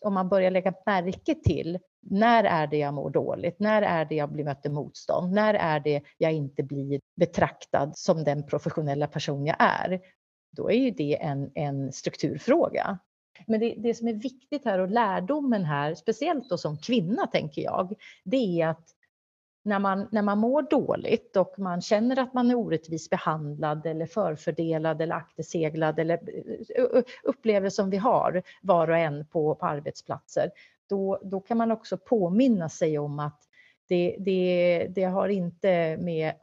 om man börjar lägga märke till när är det jag mår dåligt? När är det jag blir mött motstånd? När är det jag inte blir betraktad som den professionella person jag är? Då är ju det en, en strukturfråga. Men det, det som är viktigt här och lärdomen här, speciellt då som kvinna tänker jag, det är att när man, när man mår dåligt och man känner att man är orättvist behandlad eller förfördelad eller akterseglad eller eh, eh, upplever som vi har var och en på, på arbetsplatser, då, då kan man också påminna sig om att det, det, det har inte med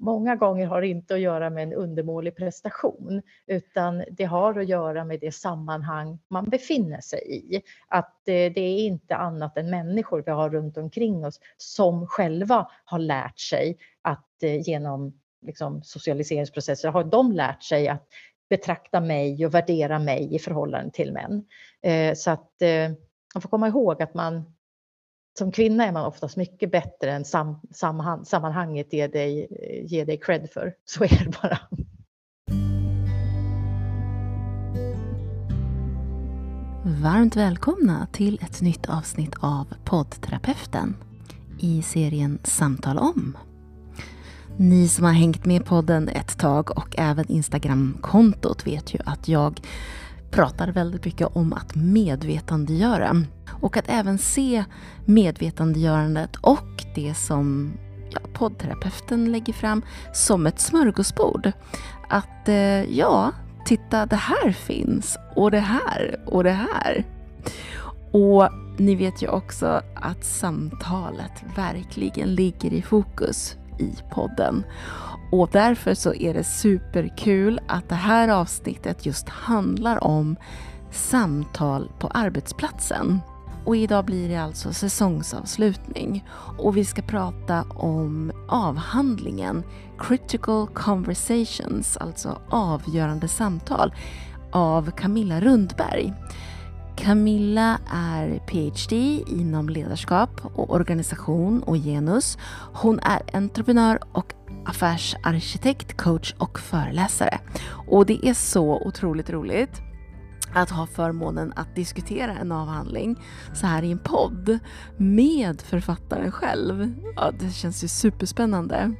Många gånger har det inte att göra med en undermålig prestation utan det har att göra med det sammanhang man befinner sig i. Att eh, det är inte annat än människor vi har runt omkring oss som själva har lärt sig att eh, genom liksom, socialiseringsprocesser har de lärt sig att betrakta mig och värdera mig i förhållande till män. Eh, så att man får komma ihåg att man som kvinna är man oftast mycket bättre än sam, samman, sammanhanget ger dig, ger dig cred för. Så är det bara. Varmt välkomna till ett nytt avsnitt av poddterapeuten i serien Samtal om. Ni som har hängt med podden ett tag och även Instagramkontot vet ju att jag pratar väldigt mycket om att medvetandegöra och att även se medvetandegörandet och det som ja, poddterapeuten lägger fram som ett smörgåsbord. Att eh, ja, titta det här finns och det här och det här. Och ni vet ju också att samtalet verkligen ligger i fokus i podden. Och därför så är det superkul att det här avsnittet just handlar om samtal på arbetsplatsen. Och idag blir det alltså säsongsavslutning och vi ska prata om avhandlingen Critical Conversations, alltså avgörande samtal av Camilla Rundberg. Camilla är PhD inom ledarskap och organisation och genus. Hon är entreprenör och affärsarkitekt, coach och föreläsare. Och det är så otroligt roligt att ha förmånen att diskutera en avhandling så här i en podd med författaren själv. Ja, det känns ju superspännande.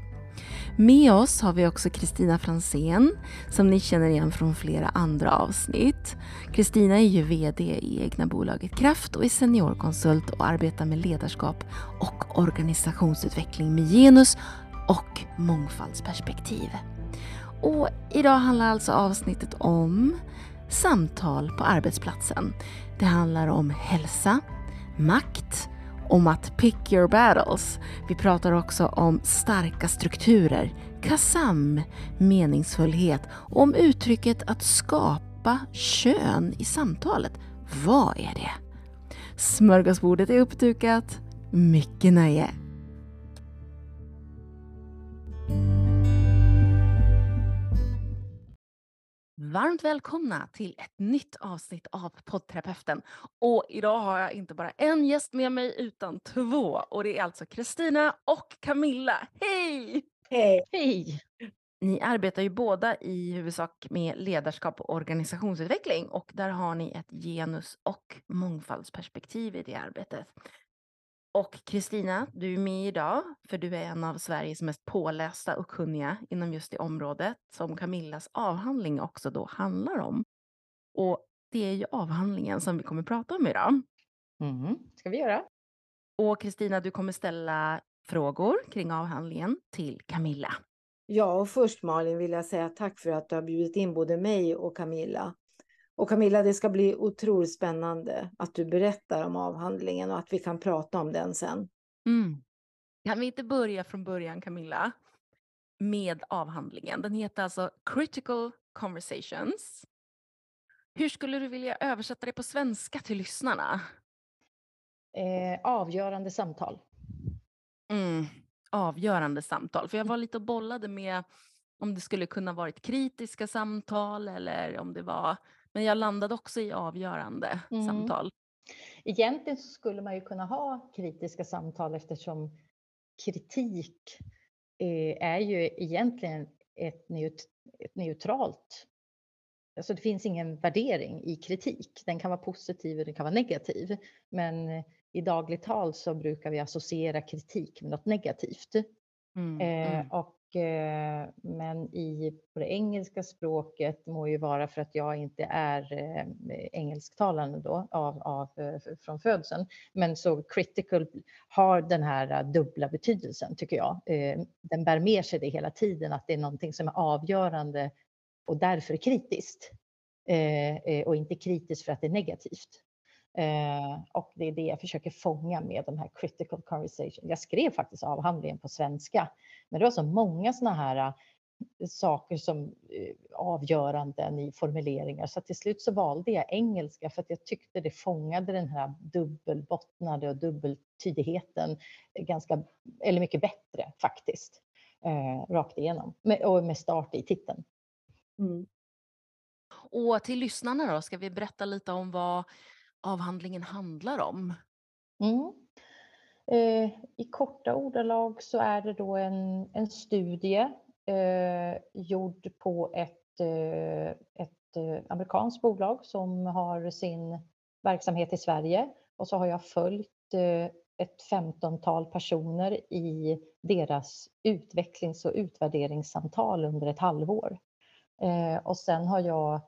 Med oss har vi också Kristina Fransén som ni känner igen från flera andra avsnitt. Kristina är ju VD i egna bolaget Kraft och är seniorkonsult och arbetar med ledarskap och organisationsutveckling med genus och mångfaldsperspektiv. Och idag handlar alltså avsnittet om samtal på arbetsplatsen. Det handlar om hälsa, makt, om att pick your battles. Vi pratar också om starka strukturer, KASAM, meningsfullhet och om uttrycket att skapa kön i samtalet. Vad är det? Smörgåsbordet är uppdukat. Mycket nöje! Varmt välkomna till ett nytt avsnitt av poddterapeuten. Och idag har jag inte bara en gäst med mig utan två. Och det är alltså Kristina och Camilla. Hej! Hej! Hej! Ni arbetar ju båda i huvudsak med ledarskap och organisationsutveckling och där har ni ett genus och mångfaldsperspektiv i det arbetet. Och Kristina, du är med idag för du är en av Sveriges mest pålästa och kunniga inom just det området som Camillas avhandling också då handlar om. Och det är ju avhandlingen som vi kommer prata om idag. Mm, ska vi göra. Och Kristina, du kommer ställa frågor kring avhandlingen till Camilla. Ja, och först Malin vill jag säga tack för att du har bjudit in både mig och Camilla. Och Camilla, det ska bli otroligt spännande att du berättar om avhandlingen och att vi kan prata om den sen. Mm. Kan vi inte börja från början Camilla med avhandlingen? Den heter alltså Critical Conversations. Hur skulle du vilja översätta det på svenska till lyssnarna? Eh, avgörande samtal. Mm, avgörande samtal. För jag var lite och bollade med om det skulle kunna varit kritiska samtal eller om det var men jag landade också i avgörande mm. samtal. Egentligen så skulle man ju kunna ha kritiska samtal eftersom kritik är ju egentligen ett, neut ett neutralt alltså det finns ingen värdering i kritik. Den kan vara positiv och den kan vara negativ. Men i dagligt tal så brukar vi associera kritik med något negativt. Mm, eh, mm. och, eh, Eh, men i, på det engelska språket må ju vara för att jag inte är eh, engelsktalande då av, av, eh, från födseln. Men så critical har den här dubbla betydelsen tycker jag. Den bär med sig det hela tiden att det är någonting som är avgörande och därför kritiskt. Och inte kritiskt för att det är negativt. Eh, och det är det jag försöker fånga med de här critical conversation. Jag skrev faktiskt avhandlingen på svenska, men det var så många sådana här eh, saker som eh, avgöranden i formuleringar så till slut så valde jag engelska för att jag tyckte det fångade den här dubbelbottnade och dubbeltydigheten eh, ganska, eller mycket bättre faktiskt, eh, rakt igenom med, och med start i titeln. Mm. Och till lyssnarna då, ska vi berätta lite om vad avhandlingen handlar om? Mm. Eh, I korta ordalag så är det då en, en studie eh, gjord på ett, eh, ett eh, amerikanskt bolag som har sin verksamhet i Sverige och så har jag följt eh, ett femtontal personer i deras utvecklings och utvärderingssamtal under ett halvår. Eh, och sen har jag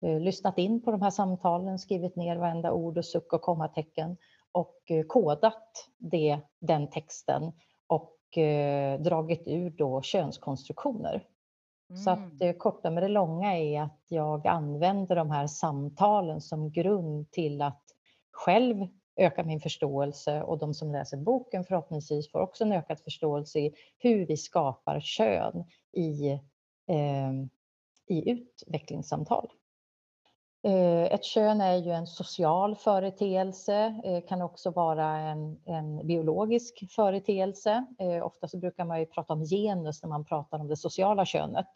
lyssnat in på de här samtalen, skrivit ner varenda ord och suck och kommatecken och eh, kodat det, den texten och eh, dragit ur då könskonstruktioner. Mm. Så att mm. det korta med det långa är att jag använder de här samtalen som grund till att själv öka min förståelse och de som läser boken förhoppningsvis får också en ökad förståelse i hur vi skapar kön i, eh, i utvecklingssamtal. Eh, ett kön är ju en social företeelse, eh, kan också vara en, en biologisk företeelse. Eh, ofta så brukar man ju prata om genus när man pratar om det sociala könet.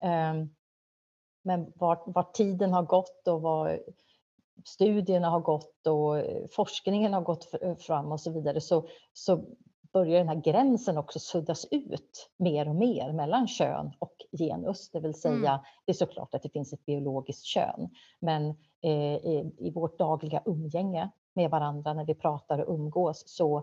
Ehm, men vart, vart tiden har gått och vad studierna har gått och forskningen har gått fram och så vidare så, så börjar den här gränsen också suddas ut mer och mer mellan kön och genus. Det vill säga, mm. det är såklart att det finns ett biologiskt kön, men eh, i, i, vårt dagliga umgänge med varandra när vi pratar och umgås så,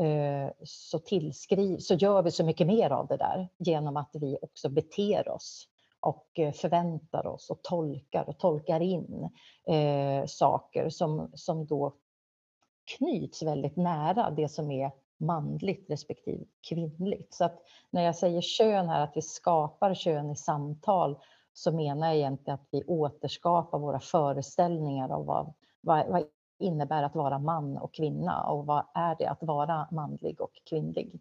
eh, så tillskriv, så gör vi så mycket mer av det där genom att vi också beter oss och eh, förväntar oss och tolkar och tolkar in eh, saker som, som då knyts väldigt nära det som är manligt respektive kvinnligt. Så att när jag säger kön här, att vi skapar kön i samtal, så menar jag egentligen att vi återskapar våra föreställningar av vad, vad, vad innebär att vara man och kvinna och vad är det att vara manlig och kvinnlig.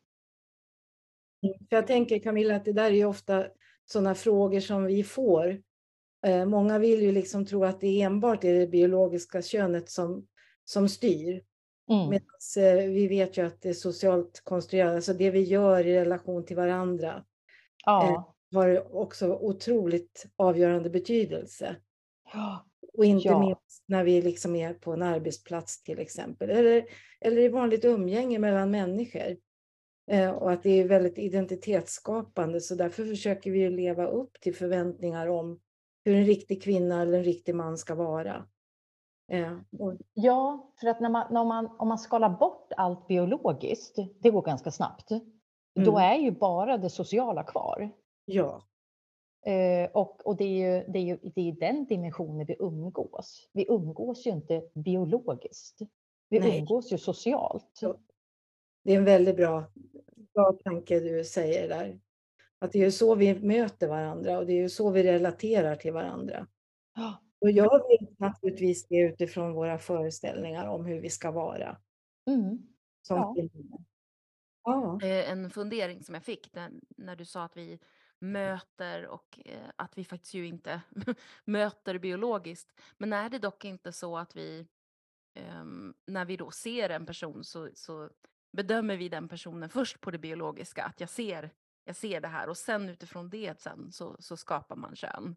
Mm, jag tänker Camilla att det där är ju ofta sådana frågor som vi får. Eh, många vill ju liksom tro att det enbart är det biologiska könet som, som styr. Mm. Medan eh, vi vet ju att det är socialt konstruerat, alltså det vi gör i relation till varandra ja. eh, har också otroligt avgörande betydelse. Ja. Och inte ja. minst när vi liksom är på en arbetsplats till exempel, eller, eller i vanligt umgänge mellan människor. Eh, och att det är väldigt identitetsskapande, så därför försöker vi leva upp till förväntningar om hur en riktig kvinna eller en riktig man ska vara. Ja, för att när man, när man, om man skalar bort allt biologiskt, det går ganska snabbt, mm. då är ju bara det sociala kvar. Ja. Eh, och och det, är ju, det, är ju, det är den dimensionen vi umgås. Vi umgås ju inte biologiskt. Vi Nej. umgås ju socialt. Ja. Det är en väldigt bra, bra tanke du säger där. Att det är ju så vi möter varandra och det är ju så vi relaterar till varandra. Ja. Och jag vet naturligtvis det utifrån våra föreställningar om hur vi ska vara. Mm. Som ja. ja. En fundering som jag fick när, när du sa att vi möter och eh, att vi faktiskt ju inte möter biologiskt. Men är det dock inte så att vi, um, när vi då ser en person så, så bedömer vi den personen först på det biologiska, att jag ser, jag ser det här och sen utifrån det sen så, så skapar man kön.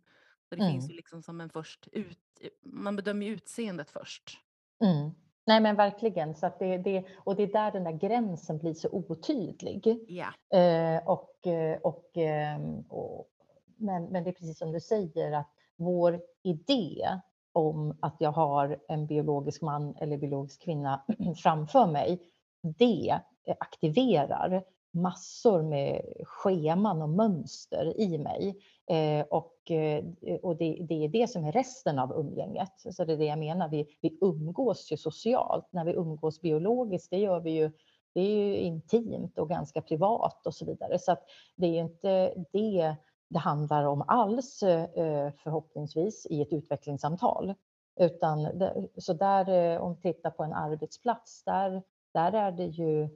Så det mm. finns ju liksom som en först ut, man bedömer ju utseendet först. Mm. Nej men verkligen, så det, det, och det är där den där gränsen blir så otydlig. Ja. Eh, och, och, ehm, och, men, men det är precis som du säger att vår idé om att jag har en biologisk man eller biologisk kvinna framför mig, det aktiverar massor med scheman och mönster i mig. Eh, och eh, och det, det, är det som är resten av umgänget. Så det är det jag menar, vi, vi umgås ju socialt. När vi umgås biologiskt, det gör vi ju det är ju intimt och ganska privat och så vidare. Så att det är ju inte det det handlar om alls eh, förhoppningsvis i ett utvecklingssamtal. Utan så där, eh, om vi tittar på en arbetsplats, där, där är det ju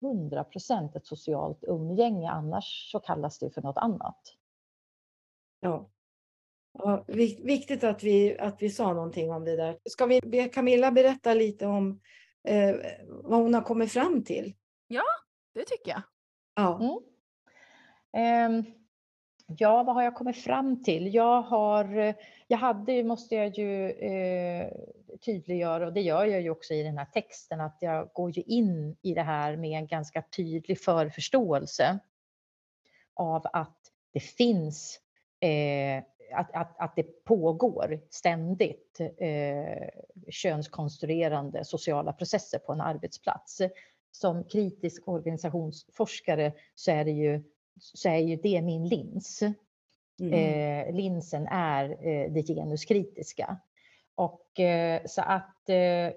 100 procent ett socialt umgänge, annars så kallas det för något annat. Ja. ja viktigt att vi, att vi sa någonting om det där. Ska vi be Camilla berätta lite om eh, vad hon har kommit fram till? Ja, det tycker jag. Ja. Mm. Um, Ja, vad har jag kommit fram till? Jag har, jag hade, måste jag ju eh, tydliggöra, och det gör jag ju också i den här texten, att jag går ju in i det här med en ganska tydlig förförståelse av att det finns, eh, att, att, att det pågår ständigt eh, könskonstruerande sociala processer på en arbetsplats. Som kritisk organisationsforskare så är det ju så är ju det min lins. Mm. Eh, linsen är eh, det genuskritiska. Och eh, så att eh,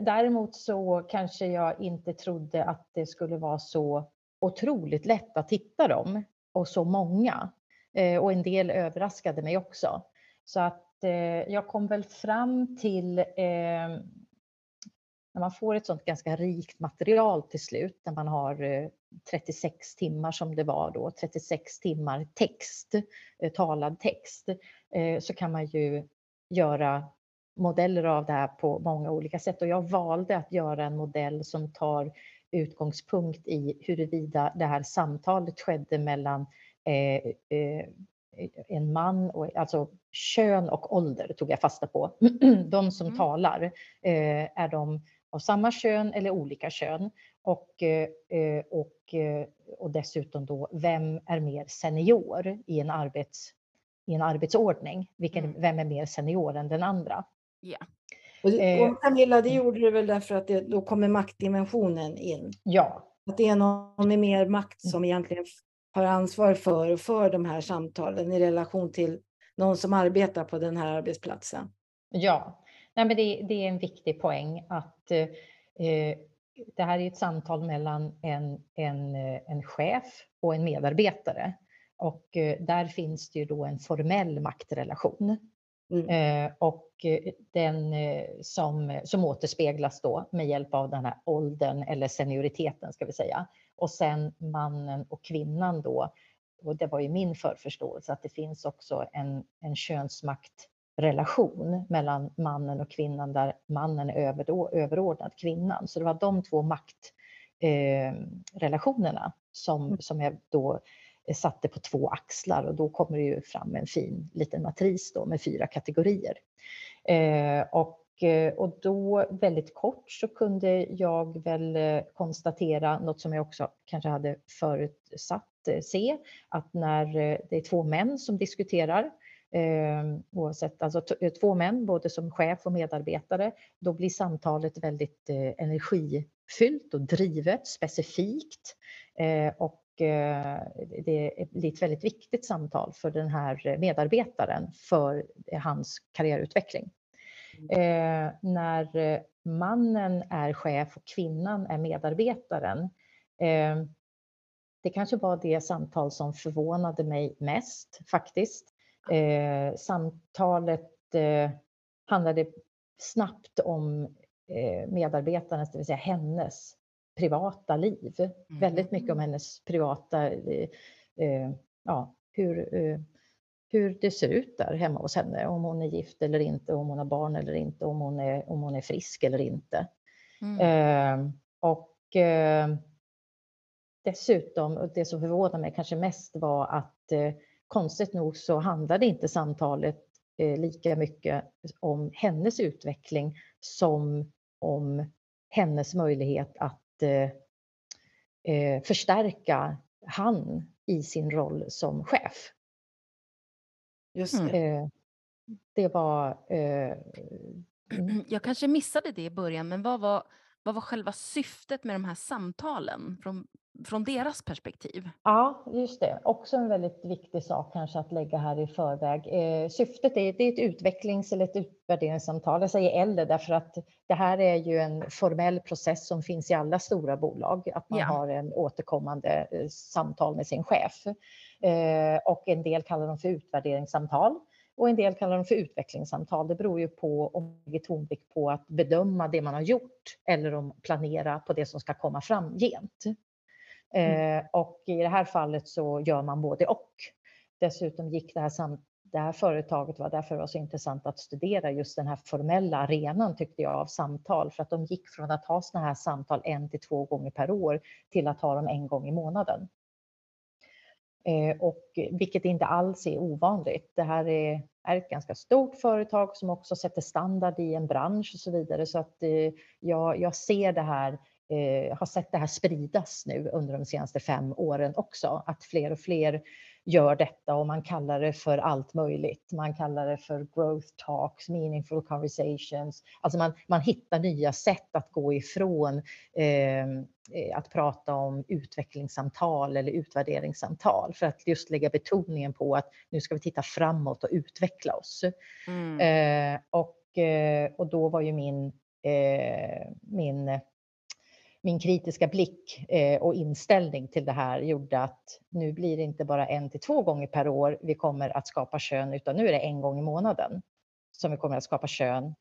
däremot så kanske jag inte trodde att det skulle vara så otroligt lätt att hitta dem och så många. Eh, och en del överraskade mig också. Så att eh, jag kom väl fram till eh, när man får ett sånt ganska rikt material till slut, när man har eh, 36 timmar som det var då, 36 timmar text, eh, talad text, eh, så kan man ju göra modeller av det här på många olika sätt. Och jag valde att göra en modell som tar utgångspunkt i huruvida det här samtalet skedde mellan en man, och, alltså kön och ålder tog jag fasta på. De som mm. talar, är de av samma kön eller olika kön. Och, eh, och, eh, och dessutom då, vem är mer senior i en, arbets, i en arbetsordning? Vilken, mm. Vem är mer senior än den andra? Yeah. Och, och eh, Camilla, det gjorde du väl därför att det, då kommer maktdimensionen in? Ja. Att det är någon med mer makt som egentligen har ansvar för, för de här samtalen i relation till någon som arbetar på den här arbetsplatsen. Ja, Nej, men det, det, är en viktig poäng att eh, det här är ett samtal mellan en, en, eh, en chef och en medarbetare. Och eh, där finns det ju då en formell maktrelation. Mm. Eh, och eh, den eh, som, som återspeglas då med hjälp av den här åldern eller senioriteten ska vi säga. Och sen mannen och kvinnan då. Och det var ju min förförståelse att det finns också en, en könsmakt relation mellan mannen och kvinnan där mannen är överordnad kvinnan. Så det var de två maktrelationerna eh, som, mm. som jag då satte på två axlar och då kommer det ju fram en fin liten matris då med fyra kategorier. Eh, och, Eh, och då väldigt kort så kunde jag väl eh, konstatera något som jag också kanske hade förutsatt eh, se, att när det är två män som diskuterar eh, oavsett, alltså två män, både som chef och medarbetare, då blir samtalet väldigt eh, energifyllt och drivet, specifikt. Eh, och eh, det blir ett väldigt viktigt samtal för den här medarbetaren för hans karriärutveckling. Eh, när mannen är chef och kvinnan är medarbetaren det kanske var det samtal som förvånade mig mest faktiskt. Eh, samtalet eh, handlade snabbt om eh, medarbetarens, det vill säga hennes privata liv. Mm. Väldigt mycket om hennes privata, eh, eh, ja, hur, eh, hur det ser ut där hemma hos henne. Om hon är gift eller inte, om hon har barn eller inte, om hon är, om hon är frisk eller inte. Mm. och dessutom, och det som förvånade mig kanske mest var att konstigt nog så handlade inte samtalet eh, lika mycket om hennes utveckling som om hennes möjlighet att eh, eh, förstärka han i sin roll som chef. Just det. Eh, det var... Eh, mm. Jag kanske missade det i början, men vad var, vad var själva syftet med de här samtalen från, från deras perspektiv? Ja, just det. Också en väldigt viktig sak kanske att lägga här i förväg. Eh, syftet är, det är ett utvecklings eller ett utvärderingssamtal. Jag säger eller därför att det här är ju en formell process som finns i alla stora bolag. Att man ja. har en återkommande eh, samtal med sin chef. Eh, och en del kallar dem för utvärderingssamtal och en del kallar dem för utvecklingssamtal. Det beror ju på om man lägger tonvikt på att bedöma det man har gjort eller om planera på det som ska komma framgent. Mm. Eh, och i det här fallet så gör man både och. Dessutom gick det här, sam det här företaget, var därför det var så intressant att studera just den här formella arenan tyckte jag av samtal för att de gick från att ha såna här samtal en till två gånger per år till att ha dem en gång i månaden. Eh, och vilket inte alls är ovanligt. Det här är, är ett ganska stort företag som också sätter standard i en bransch och så vidare. Så att eh, jag, jag ser det här eh, har sett det här spridas nu under de senaste fem åren också. Att fler och fler gör detta och man kallar det för allt möjligt. Man kallar det för growth talks, meaningful conversations. Alltså man, man hittar nya sätt att gå ifrån eh, att prata om utvecklingssamtal eller utvärderingssamtal för att just lägga betoningen på att nu ska vi titta framåt och utveckla oss. Mm. Eh, och, eh, och då var ju min, eh, min min kritiska blick eh, och inställning till det här gjorde att nu blir det inte bara en till två gånger per år vi kommer att skapa kön, utan nu är det en gång i månaden som vi kommer att skapa kön. Mm.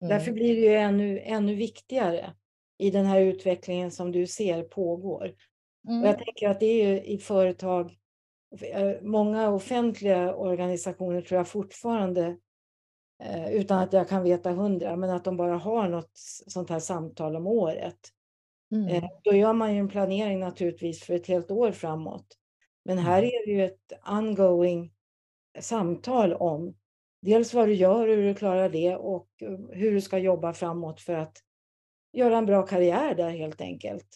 Därför blir det ju ännu, ännu viktigare i den här utvecklingen som du ser pågår. Mm. Och jag tänker att det är i företag, eh, många offentliga organisationer tror jag fortfarande utan att jag kan veta hundra, men att de bara har något sånt här samtal om året. Mm. Eh, då gör man ju en planering naturligtvis för ett helt år framåt. Men här mm. är det ju ett ongoing samtal om dels vad du gör, hur du klarar det och hur du ska jobba framåt för att göra en bra karriär där helt enkelt.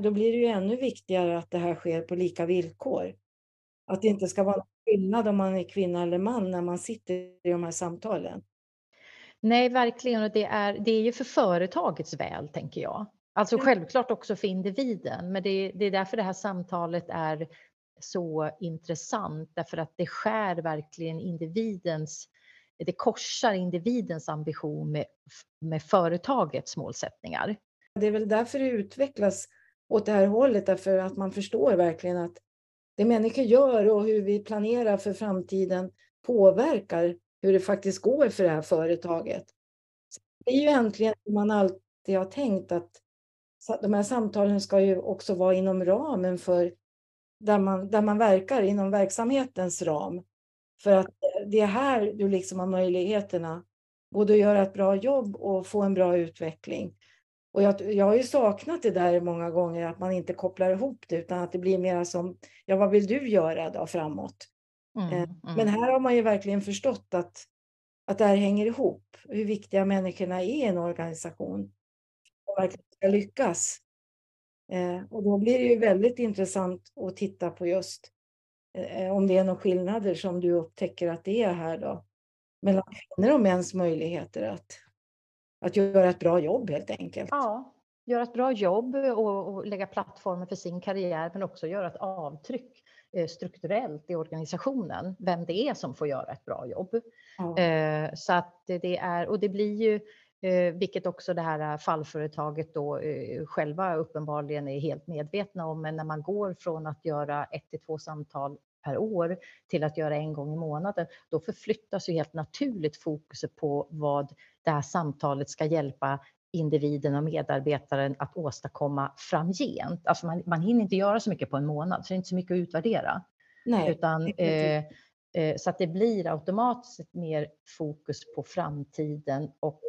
Då blir det ju ännu viktigare att det här sker på lika villkor. Att det inte ska vara skillnad om man är kvinna eller man när man sitter i de här samtalen. Nej, verkligen. Och det är, det är ju för företagets väl, tänker jag. Alltså självklart också för individen, men det, det är därför det här samtalet är så intressant, därför att det skär verkligen individens det korsar individens ambition med, med företagets målsättningar. Det är väl därför det utvecklas åt det här hållet, därför att man förstår verkligen att det människor gör och hur vi planerar för framtiden påverkar hur det faktiskt går för det här företaget. Det är ju egentligen hur man alltid har tänkt att de här samtalen ska ju också vara inom ramen för där man, där man verkar, inom verksamhetens ram. För att det är här du liksom har möjligheterna både att göra ett bra jobb och få en bra utveckling. Och jag, jag har ju saknat det där många gånger, att man inte kopplar ihop det, utan att det blir mer som, ja vad vill du göra då framåt? Mm, eh, mm. Men här har man ju verkligen förstått att, att det här hänger ihop, hur viktiga människorna är i en organisation och verkligen ska lyckas. Eh, och då blir det ju väldigt intressant att titta på just eh, om det är några skillnader som du upptäcker att det är här då, mellan kvinnor och mäns möjligheter att att göra ett bra jobb helt enkelt. Ja, göra ett bra jobb och, och lägga plattformen för sin karriär men också göra ett avtryck eh, strukturellt i organisationen, vem det är som får göra ett bra jobb. Eh, så att det är, och det blir ju eh, vilket också det här fallföretaget då själva uppenbarligen är helt medvetna om. Men när man går från att göra ett till två samtal per år till att göra en gång i månaden, då förflyttas ju helt naturligt fokuset på vad det här samtalet ska hjälpa individen och medarbetaren att åstadkomma framgent. Alltså man, man hinner inte göra så mycket på en månad, så det är inte så mycket att utvärdera. Nej, Utan, eh, eh, så att det blir automatiskt mer fokus på framtiden och,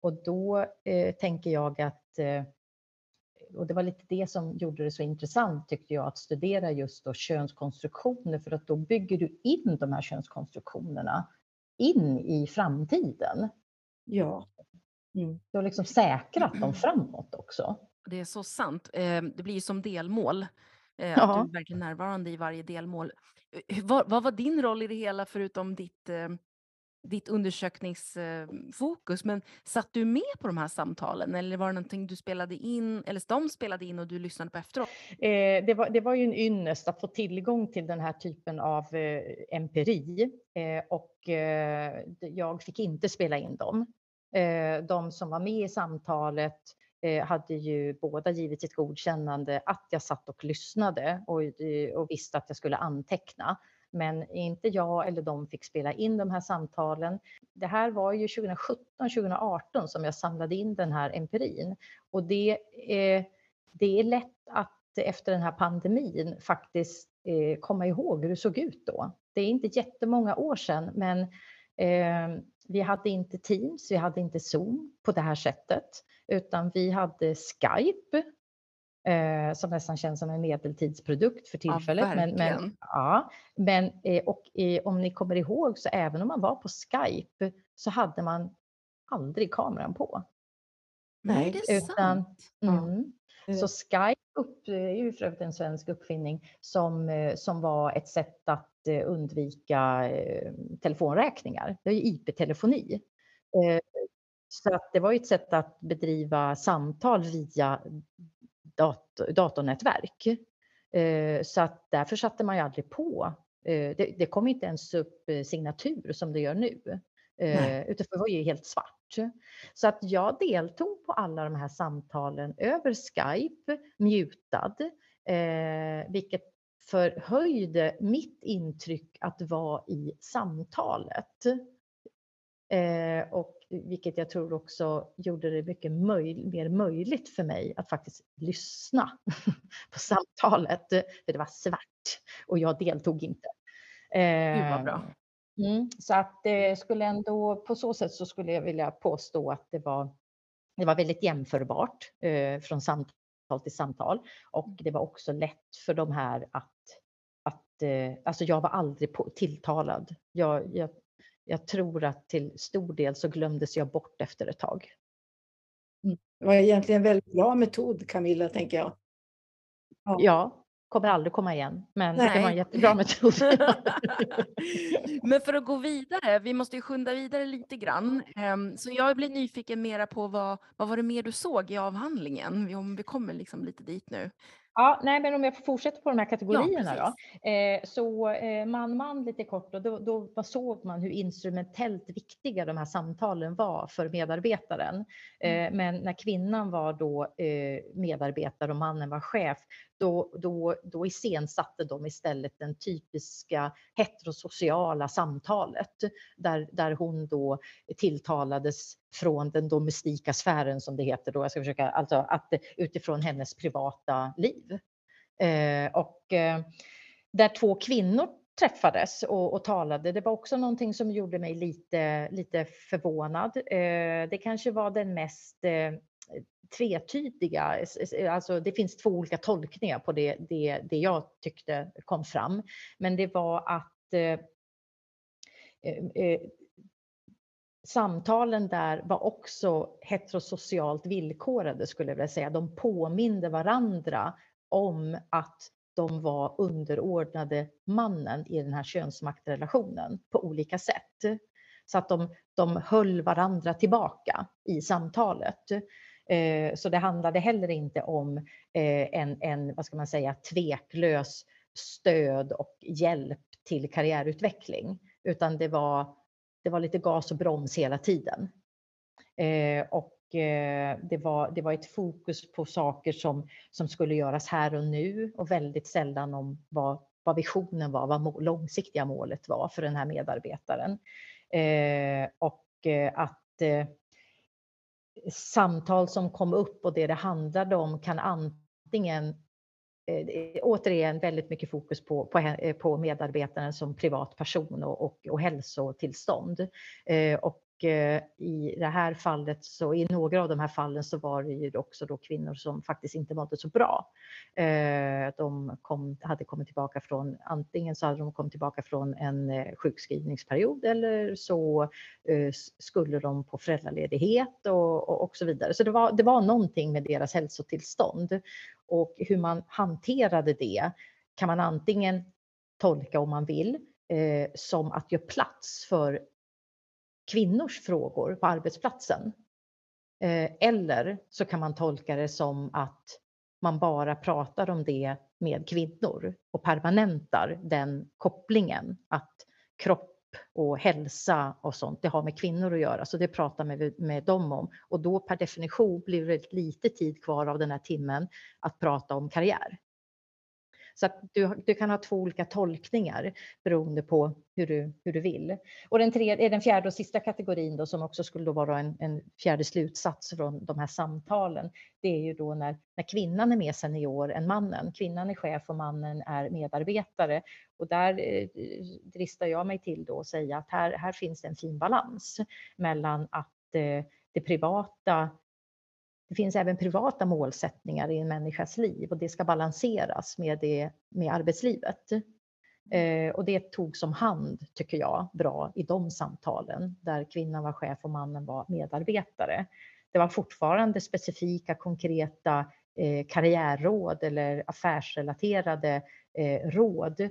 och då eh, tänker jag att eh, och det var lite det som gjorde det så intressant tyckte jag att studera just då könskonstruktioner för att då bygger du in de här könskonstruktionerna in i framtiden. Ja. Mm. Du har liksom säkrat dem framåt också. Det är så sant. Eh, det blir som delmål Eh, att du är verkligen närvarande i varje delmål. Eh, vad, vad var din roll i det hela förutom ditt, ditt undersökningsfokus? Eh, men satt du med på de här samtalen eller var det någonting du spelade in eller de spelade in och du lyssnade på efteråt? Eh, det, var, det var ju en ynnest att få tillgång till den här typen av eh, empiri eh, och eh, jag fick inte spela in dem. Eh, de som var med i samtalet eh, hade ju båda givit sitt godkännande att jag satt och lyssnade och, eh, och visste att jag skulle anteckna. Men inte jag eller de fick spela in de här samtalen. Det här var ju 2017, 2018 som jag samlade in den här empirin. Och det, eh, det är lätt att efter den här pandemin faktiskt eh, komma ihåg hur det såg ut då. Det är inte jättemånga år sedan, men eh, vi hade inte Teams, vi hade inte Zoom på det här sättet, utan vi hade Skype eh, som nästan känns som en medeltidsprodukt för tillfället. Ja, men, men, ja, men eh, och eh, om ni kommer ihåg så även om man var på Skype så hade man aldrig kameran på. Nej, det är Utan, sant. Mm, så Skype upp, är ju för övrigt en svensk uppfinning som, eh, som var ett sätt att eh, undvika eh, telefonräkningar. Det är ju IP-telefoni. Så att det var ett sätt att bedriva samtal via dat datornätverk. Så att därför satte man ju aldrig på. Det, det kom inte ens upp signatur som det gör nu. Nej. Utan det var ju helt svart. Så att jag deltog på alla de här samtalen över Skype, mutad, eh, vilket förhöjde mitt intryck att vara i samtalet. Eh, och vilket jag tror också gjorde det mycket möj mer möjligt för mig att faktiskt lyssna på samtalet. För det var svart och jag deltog inte. Eh, Gud vad bra. Mm, så att det skulle ändå, på så sätt så skulle jag vilja påstå att det var, det var väldigt jämförbart eh, från samtal till samtal. Och det var också lätt för de här att, att eh, alltså jag var aldrig på, tilltalad. Jag, jag, jag tror att till stor del så glömdes jag bort efter ett tag. Mm. Det var egentligen en väldigt bra metod Camilla, tänker jag. Ja, ja kommer aldrig komma igen. Men Nej. det var en jättebra metod. men för att gå vidare, vi måste ju skynda vidare lite grann. Ehm, så jag blir nyfiken mera på vad, vad var det mer du såg i avhandlingen? Om vi kommer liksom lite dit nu. Ja, nej, men om jag får fortsätta på de här kategorierna ja, då. Eh, så eh, man-man lite kort och då, då såg man hur instrumentellt viktiga de här samtalen var för medarbetaren. Eh, mm. Men när kvinnan var då eh, medarbetare och mannen var chef, då, då, då iscensatte de istället den typiska heterosociala samtalet där, där hon då tilltalades från den domestika sfären som det heter då. Jag ska försöka, alltså att utifrån hennes privata liv. Eh, och eh, där två kvinnor träffades och, och, talade. Det var också någonting som gjorde mig lite, lite förvånad. Eh, det kanske var den mest eh, tvetydiga, alltså det finns två olika tolkningar på det, det, det jag tyckte kom fram. Men det var att eh, eh, eh samtalen där var också heterosocialt villkorade skulle jag vilja säga. De påminde varandra om att de var underordnade mannen i den här könsmaktrelationen på olika sätt. Så att de, de höll varandra tillbaka i samtalet. Eh, så det handlade heller inte om eh, en, en, vad ska man säga, tveklös stöd och hjälp till karriärutveckling, utan det var, det var lite gas och broms hela tiden. Eh, och eh, det var, det var ett fokus på saker som, som skulle göras här och nu och väldigt sällan om vad, vad visionen var, vad långsiktiga målet var för den här medarbetaren. Eh, och eh, att samtal som kom upp och det det handlade om kan antingen Eh, återigen väldigt mycket fokus på, på, eh, på medarbetaren som privatperson och, och, och hälsotillstånd. Eh, och Eh, i det här fallet så i några av de här fallen så var det ju också då kvinnor som faktiskt inte mådde så bra. Eh, de kom, hade kommit tillbaka från, antingen så hade de kommit tillbaka från en eh, sjukskrivningsperiod eller så skulle de på föräldraledighet och, och, och så vidare. Så det var, det var någonting med deras hälsotillstånd och hur man hanterade det kan man antingen tolka om man vill eh, som att göra plats för kvinnors frågor på arbetsplatsen. Eh, eller så kan man tolka det som att man bara pratar om det med kvinnor och permanentar den kopplingen att kropp och hälsa och sånt, det har med kvinnor att göra, så det pratar med, med dem om. Och då per definition blir det lite tid kvar av den här timmen att prata om karriär. Så att du, du kan ha två olika tolkningar beroende på hur du, hur du vill. Och den, tre, eh, den fjärde och sista kategorin då, som också skulle då vara en, en fjärde slutsats från de här samtalen, det är ju då när, när kvinnan är mer senior än mannen. Kvinnan är chef och mannen är medarbetare. Och där eh, dristar jag mig till då att säga att här, här finns det en fin balans mellan att eh, det privata det finns även privata målsättningar i en människas liv och det ska balanseras med, det, med arbetslivet. Eh, och det togs om hand, tycker jag, bra i de samtalen där kvinnan var chef och mannen var medarbetare. Det var fortfarande specifika, konkreta eh, karriärråd eller affärsrelaterade eh, råd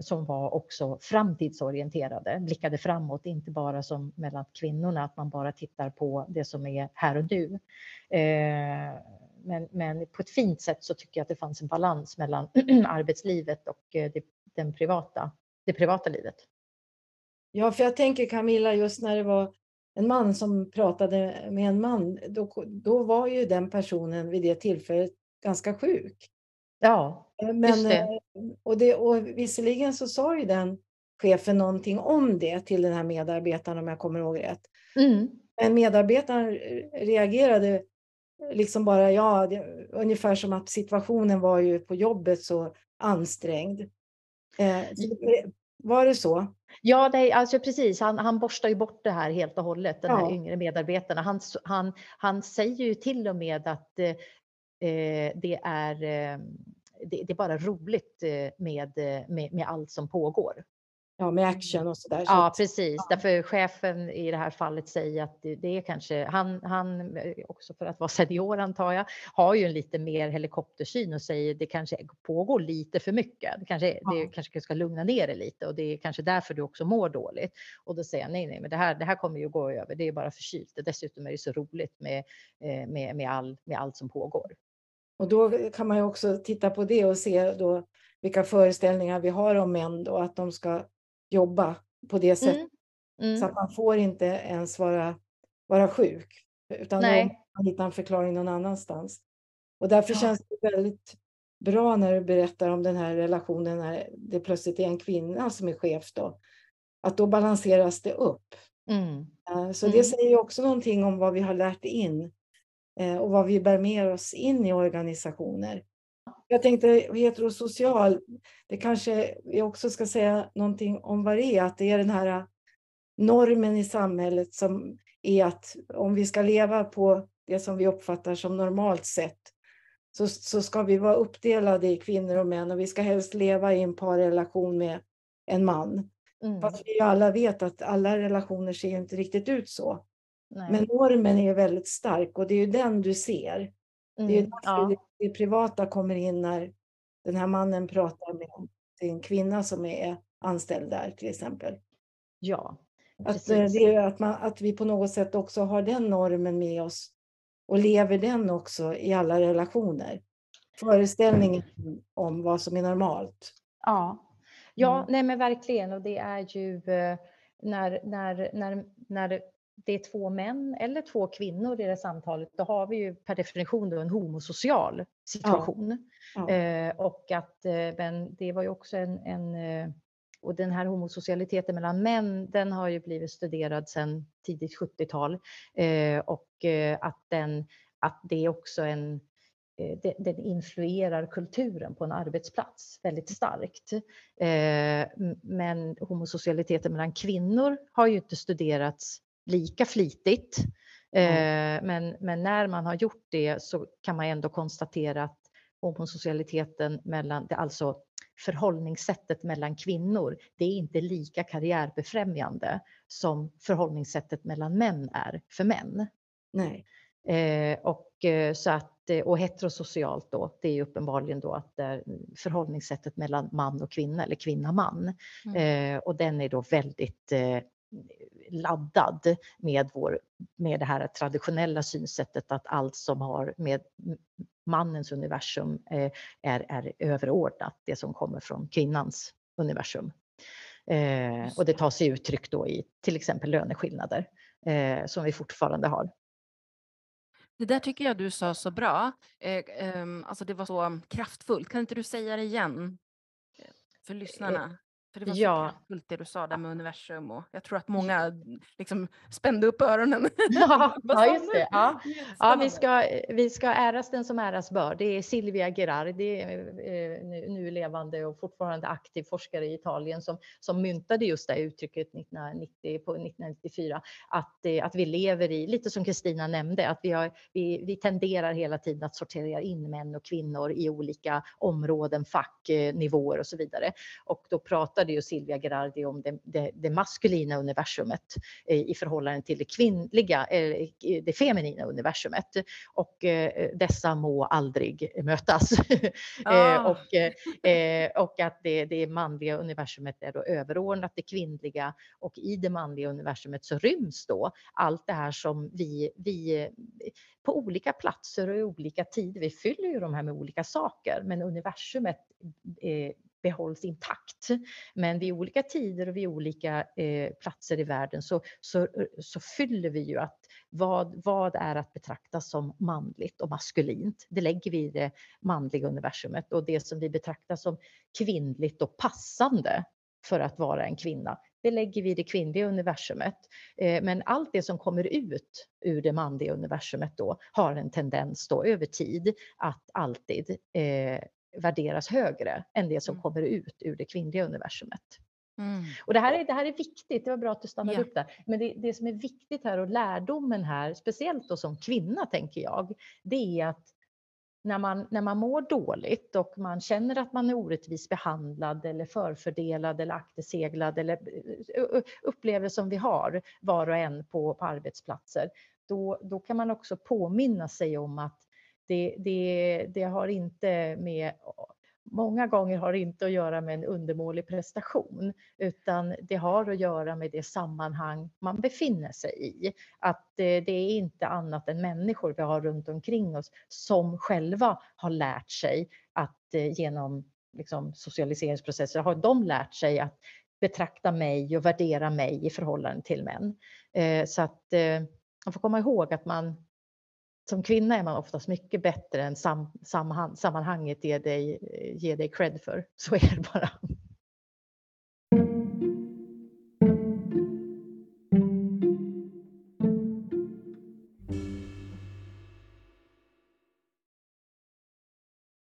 som var också framtidsorienterade, blickade framåt, inte bara som mellan kvinnorna, att man bara tittar på det som är här och nu. Eh, men, men, på ett fint sätt så tycker jag att det fanns en balans mellan arbetslivet och eh, det, den privata, det privata livet. Ja, för jag tänker Camilla, just när det var en man som pratade med en man, då, då var ju den personen vid det tillfället ganska sjuk. Ja, eh, men, det. Eh, och, det, och visserligen så sa ju den chefen någonting om det till den här medarbetaren om jag kommer ihåg rätt. Mm. Men medarbetaren reagerade liksom bara ja, det, ungefär som att situationen var ju på jobbet så ansträngd. Eh, så, var det så? Ja, det, alltså precis. Han, han borstar ju bort det här helt och hållet, den ja. här yngre medarbetarna. Han, han, han säger ju till och med att eh, Eh, det, är, eh, det, det, är bara roligt eh, med, med, med allt som pågår. Ja, med action och sådär. Ja, precis. Ja. Därför chefen i det här fallet säger att det, det är kanske, han, han, också för att vara senior antar jag, har ju en lite mer helikoptersyn och säger det kanske pågår lite för mycket. Det kanske, ja. det kanske ska lugna ner det lite och det är kanske därför du också mår dåligt. Och då säger jag nej, nej, men det här, det här kommer ju gå över. Det är bara förkylt. Dessutom är det så roligt med, med, med, all, med allt som pågår. Och då kan man ju också titta på det och se då vilka föreställningar vi har om män då, att de ska jobba på det sättet. Mm. Mm. Så att man får inte ens vara, vara sjuk, utan man hittar en förklaring någon annanstans. Och därför ja. känns det väldigt bra när du berättar om den här relationen när det plötsligt är en kvinna som är chef då. Att då balanseras det upp. Mm. Eh, så det mm. säger också någonting om vad vi har lärt in och vad vi bär med oss in i organisationer. Jag tänkte heterosocial, det kanske vi också ska säga någonting om vad det är, att det är den här normen i samhället som är att om vi ska leva på det som vi uppfattar som normalt sätt så, så ska vi vara uppdelade i kvinnor och män och vi ska helst leva i en parrelation med en man. Mm. Fast vi alla vet att alla relationer ser inte riktigt ut så. Nej. Men normen är väldigt stark och det är ju den du ser. Mm, det är ju mm, ja. det, det privata kommer in när den här mannen pratar med en kvinna som är anställd där till exempel. Ja, att, eh, det är att, man, att vi på något sätt också har den normen med oss och lever den också i alla relationer. Föreställningen om vad som är normalt. Ja, ja mm. nej men verkligen och det är ju eh, när, när, när, när det är två män eller två kvinnor i det samtalet, då har vi ju per definition då en homosocial situation. Ja. Ja. Eh, och att, eh, men det var ju också en, en eh, och den här homosocialiteten mellan män, den har ju blivit studerad sedan tidigt 70-tal eh, och eh, att, den, att det är också en eh, den influerar kulturen på en arbetsplats väldigt starkt. Men homosocialiteten mellan kvinnor har ju inte studerats lika flitigt. Mm. Men, men när man har gjort det så kan man ändå konstatera att homosocialiteten mellan, alltså förhållningssättet mellan kvinnor, det är inte lika karriärbefrämjande som förhållningssättet mellan män är för män. Nej. Eh, och, eh, så att, och heterosocialt då, det är uppenbarligen då att förhållningssättet mellan man och kvinna eller kvinna-man. Mm. Eh, och den är då väldigt eh, laddad med, vår, med det här traditionella synsättet att allt som har med mannens universum eh, är, är överordnat det som kommer från kvinnans universum. Eh, och det tar sig uttryck då i till exempel löneskillnader eh, som vi fortfarande har. Det där tycker jag du sa så bra. Eh, eh, alltså det var så kraftfullt. Kan inte du säga det igen för lyssnarna? För det var så ja. kraftfullt det du sa där med universum och jag tror att många liksom spände upp öronen. Ja, ja just det. Ja. Ja, vi, ska, vi ska äras den som äras bör. Det är Silvia Gerardi, eh, nu levande och fortfarande aktiv forskare i Italien som, som myntade just det uttrycket 1990, på 1994. Att, eh, att vi lever i, lite som Kristina nämnde, att vi, har, vi, vi tenderar hela tiden att sortera in män och kvinnor i olika områden, fack, eh, nivåer och så vidare. Och då pratar pratade ju Silvia Gerardi om det, det, det maskulina universumet i förhållande till det kvinnliga, det feminina universumet. Och eh, dessa må aldrig mötas. Ah. och, eh, och att det, det manliga universumet är då överordnat det kvinnliga och i det manliga universumet så ryms då allt det här som vi, vi på olika platser och i olika tider, vi fyller ju de här med olika saker, men universumet behålls intakt. Men vid olika tider och vid olika eh, platser i världen så, så, eh, så fyller vi ju att vad, vad är att betrakta som manligt och maskulint? Det lägger vi i det manliga universumet och det som vi betraktar som kvinnligt och passande för att vara en kvinna, det lägger vi i det kvinnliga universumet. Eh, men allt det som kommer ut ur det manliga universumet då har en tendens då över tid att alltid eh, värderas högre än det som mm. kommer ut ur det kvinnliga universumet. Mm. Och det här, är, det här är viktigt, det var bra att du stannade yeah. upp där. Men det, det som är viktigt här och lärdomen här, speciellt då som kvinna tänker jag, det är att när man, när man mår dåligt och man känner att man är orättvist behandlad eller förfördelad eller akterseglad eller upplever som vi har var och en på, på arbetsplatser, då, då kan man också påminna sig om att det, det, det har inte med Många gånger har det inte att göra med en undermålig prestation utan det har att göra med det sammanhang man befinner sig i. Att eh, det är inte annat än människor vi har runt omkring oss som själva har lärt sig att eh, genom liksom, socialiseringsprocesser har de lärt sig att betrakta mig och värdera mig i förhållande till män. Eh, så att eh, man får komma ihåg att man som kvinna är man oftast mycket bättre än sam, sam, sammanhanget ger dig, ger dig cred för. Så är det bara.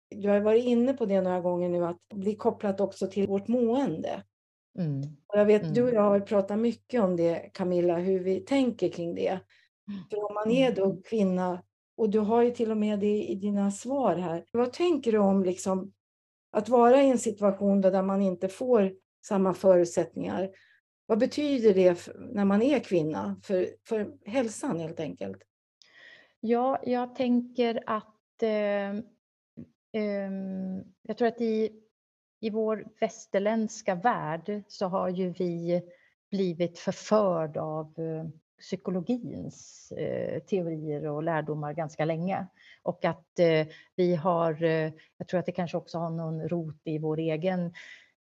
Jag har varit inne på det några gånger nu, att bli kopplat också till vårt mående. Mm. Och jag vet, mm. du och jag har pratat mycket om det, Camilla, hur vi tänker kring det. Mm. För om man är då mm. kvinna och du har ju till och med det i dina svar här. Vad tänker du om liksom att vara i en situation där man inte får samma förutsättningar? Vad betyder det när man är kvinna för, för hälsan helt enkelt? Ja, jag tänker att eh, eh, jag tror att i, i vår västerländska värld så har ju vi blivit förförd av eh, psykologins eh, teorier och lärdomar ganska länge. Och att eh, vi har, eh, jag tror att det kanske också har någon rot i vår egen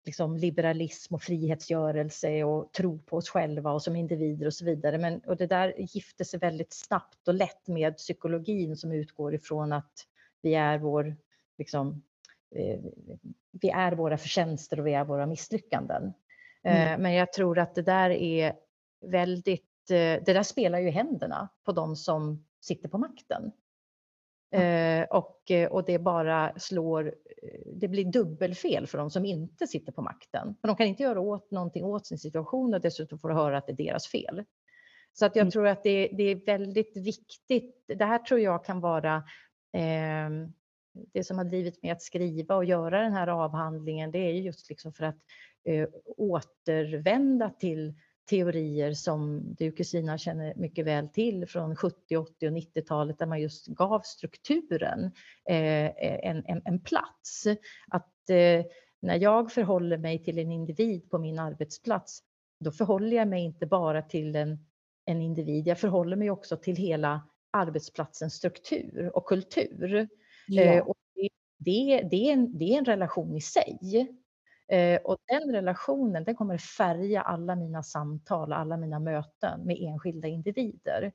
liksom, liberalism och frihetsgörelse och tro på oss själva och som individer och så vidare. Men, och det där gifter sig väldigt snabbt och lätt med psykologin som utgår ifrån att vi är vår, liksom, eh, vi är våra förtjänster och vi är våra misslyckanden. Eh, mm. Men jag tror att det där är väldigt det där spelar ju händerna på de som sitter på makten. Mm. och, eh, och det bara slår, det blir dubbelfel för de som inte sitter på makten. För de kan inte göra åt någonting åt sin situation och dessutom får höra att det är deras fel. Så att jag mm. tror att det, det, är väldigt viktigt. Det här tror jag kan vara eh, det som har drivit mig att skriva och göra den här avhandlingen. Det är just liksom för att eh, återvända till teorier som du Kristina känner mycket väl till från 70, 80 och 90-talet där man just gav strukturen eh, en, en, en, plats. Att eh, när jag förhåller mig till en individ på min arbetsplats, då förhåller jag mig inte bara till en, en individ, jag förhåller mig också till hela arbetsplatsens struktur och kultur. Ja. Eh, och det, det, det, är en, det är en relation i sig. Eh, och den relationen den kommer färga alla mina samtal, alla mina möten med enskilda individer.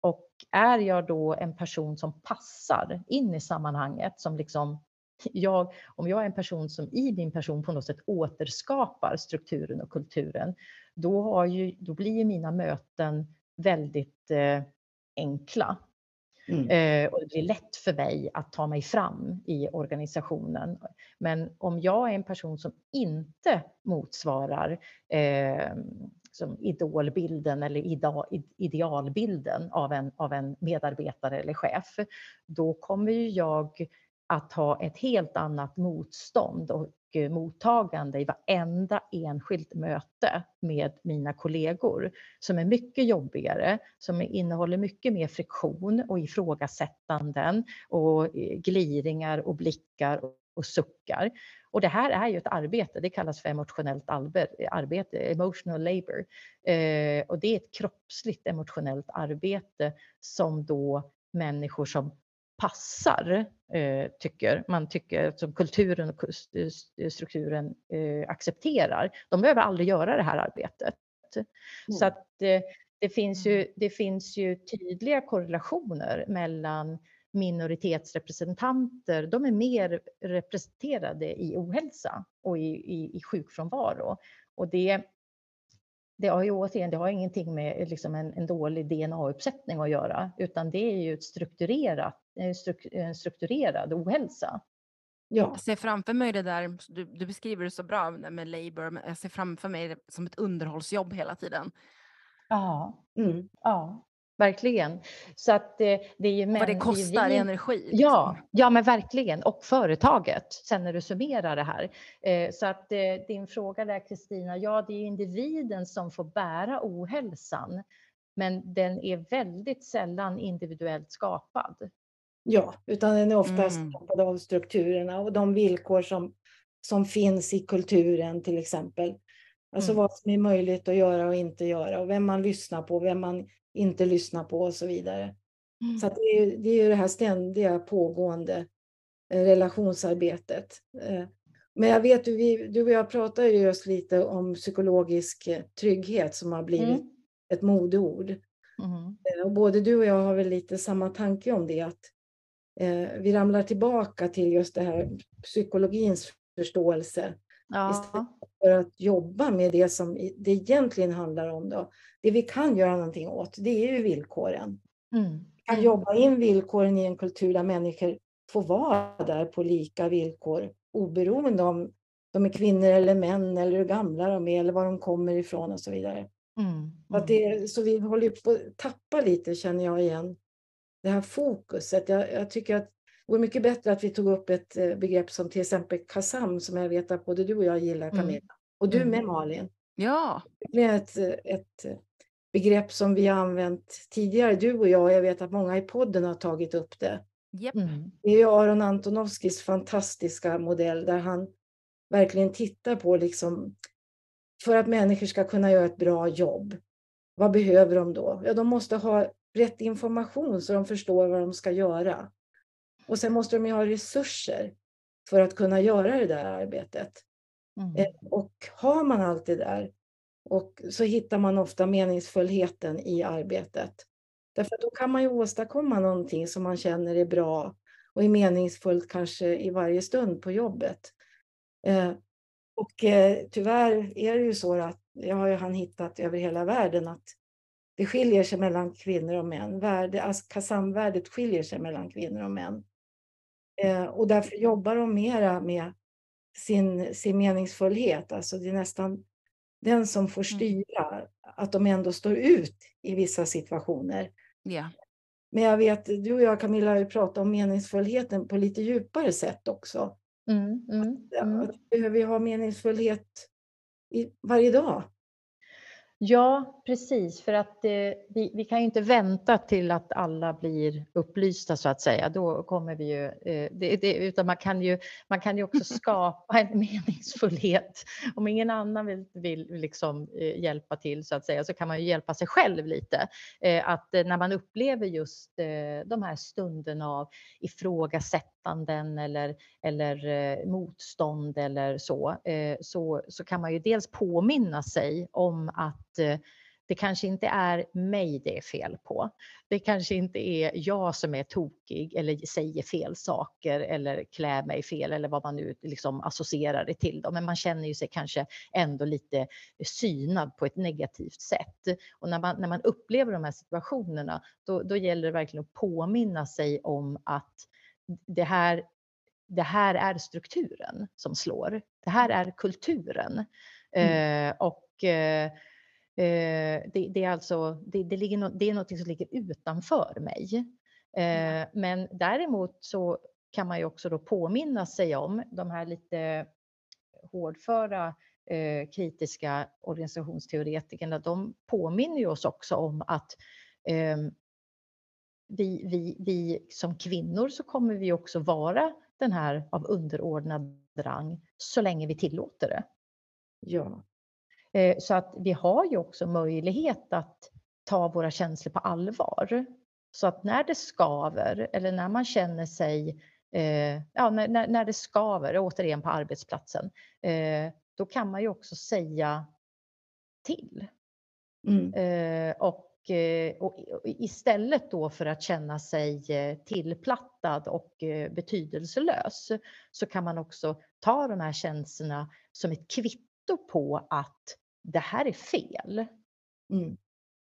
Och är jag då en person som passar in i sammanhanget, som liksom jag, om jag är en person som i min person på något sätt återskapar strukturen och kulturen, då, har ju, då blir ju mina möten väldigt eh, enkla. Mm. Eh, och det blir lätt för mig att ta mig fram i organisationen. Men om jag är en person som inte motsvarar eh, som idolbilden eller idealbilden av en, av en medarbetare eller chef, då kommer jag att ha ett helt annat motstånd och mottagande i varenda enskilt möte med mina kollegor som är mycket jobbigare, som innehåller mycket mer friktion och ifrågasättanden och eh, gliringar och blickar och suckar. Och det här är ju ett arbete, det kallas för emotionellt arbete, emotional labor. Eh, och det är ett kroppsligt emotionellt arbete som då människor som passar, eh, tycker man tycker som kulturen och strukturen eh, accepterar. De behöver aldrig göra det här arbetet. Mm. Så att eh, det finns, ju, mm. det finns ju tydliga korrelationer mellan minoritetsrepresentanter, de är mer representerade i ohälsa och i, i, i sjukfrånvaro. Och det, det har ju återigen, det har ingenting med liksom en, en dålig DNA-uppsättning att göra, utan det är ju ett strukturerat strukturerad ohälsa. Ja. Jag ser framför mig det där, du, du beskriver det så bra med labor, men jag ser framför mig det som ett underhållsjobb hela tiden. Ja, mm. ja verkligen. Så att eh, det är ju Vad det kostar i energi. Liksom. Ja, ja, men verkligen. Och företaget, sen när du summerar det här. Eh, så att din fråga där Kristina, ja det är individen som får bära ohälsan. Men den är väldigt sällan individuellt skapad. Ja, utan den är oftast mm. av strukturerna och de villkor som, som finns i kulturen till exempel. Alltså mm. vad som är möjligt att göra och inte göra och vem man lyssnar på, vem man inte lyssnar på och så vidare. Mm. Så det, är, det är ju det här ständiga pågående eh, relationsarbetet. Eh, men jag vet, vi, du och jag pratade just lite om psykologisk eh, trygghet som har blivit mm. ett modeord. Mm. Och både du och jag har väl lite samma tanke om det, att vi ramlar tillbaka till just det här psykologins förståelse. Ja. Istället för att jobba med det som det egentligen handlar om. Då. Det vi kan göra någonting åt, det är ju villkoren. Mm. Vi kan mm. jobba in villkoren i en kultur där människor får vara där på lika villkor oberoende om de är kvinnor eller män eller hur gamla de är eller var de kommer ifrån och så vidare. Mm. Att det, så vi håller på att tappa lite känner jag igen det här fokuset. Jag, jag tycker att det vore mycket bättre att vi tog upp ett eh, begrepp som till exempel KASAM som jag vet att både du och jag gillar mm. Camilla. Mm. Och du med mm. Malin. Ja. Det är ett, ett begrepp som vi har använt tidigare, du och jag. Jag vet att många i podden har tagit upp det. Yep. Mm. Det är Aron Antonovskis fantastiska modell där han verkligen tittar på liksom för att människor ska kunna göra ett bra jobb. Vad behöver de då? Ja, de måste ha rätt information så de förstår vad de ska göra. Och sen måste de ju ha resurser för att kunna göra det där arbetet. Mm. Eh, och har man allt det där och så hittar man ofta meningsfullheten i arbetet. Därför då kan man ju åstadkomma någonting som man känner är bra och är meningsfullt kanske i varje stund på jobbet. Eh, och eh, tyvärr är det ju så att, jag har ju han hittat över hela världen, att det skiljer sig mellan kvinnor och män. Värde, alltså kasamvärdet skiljer sig mellan kvinnor och män. Eh, och därför jobbar de mera med sin, sin meningsfullhet. Alltså det är nästan den som får mm. styra att de ändå står ut i vissa situationer. Ja. Men jag vet, du och jag Camilla har ju pratat om meningsfullheten på lite djupare sätt också. Mm, mm, mm. Att vi behöver ha meningsfullhet i, varje dag. Ja, precis. För att eh, vi, vi kan ju inte vänta till att alla blir upplysta så att säga. Då kommer vi ju... Eh, det, det, utan man kan ju, man kan ju också skapa en meningsfullhet. Om ingen annan vill, vill liksom, eh, hjälpa till så att säga så kan man ju hjälpa sig själv lite. Eh, att eh, när man upplever just eh, de här stunderna av ifrågasättanden eller, eller eh, motstånd eller så, eh, så, så kan man ju dels påminna sig om att eh, det kanske inte är mig det är fel på. Det kanske inte är jag som är tokig eller säger fel saker eller klär mig fel eller vad man nu liksom associerar det till. Då. Men man känner ju sig kanske ändå lite synad på ett negativt sätt. Och när man, när man upplever de här situationerna, då, då gäller det verkligen att påminna sig om att det här, det här är strukturen som slår. Det här är kulturen. Mm. Eh, och eh, Eh, det, det, är alltså, det, det, ligger no, det är något som ligger utanför mig. Eh, men däremot så kan man ju också då påminna sig om de här lite hårdföra eh, kritiska organisationsteoretikerna. De påminner ju oss också om att eh, vi, vi, vi som kvinnor så kommer vi också vara den här av underordnad rang så länge vi tillåter det. Ja. Eh, så att vi har ju också möjlighet att ta våra känslor på allvar. Så att när det skaver eller när man känner sig, eh, ja när, när det skaver, återigen på arbetsplatsen, eh, då kan man ju också säga till. Mm. Och, och, istället då för att känna sig tillplattad och betydelselös så kan man också ta de här känslorna som ett kvitto på att det här är fel. Mm.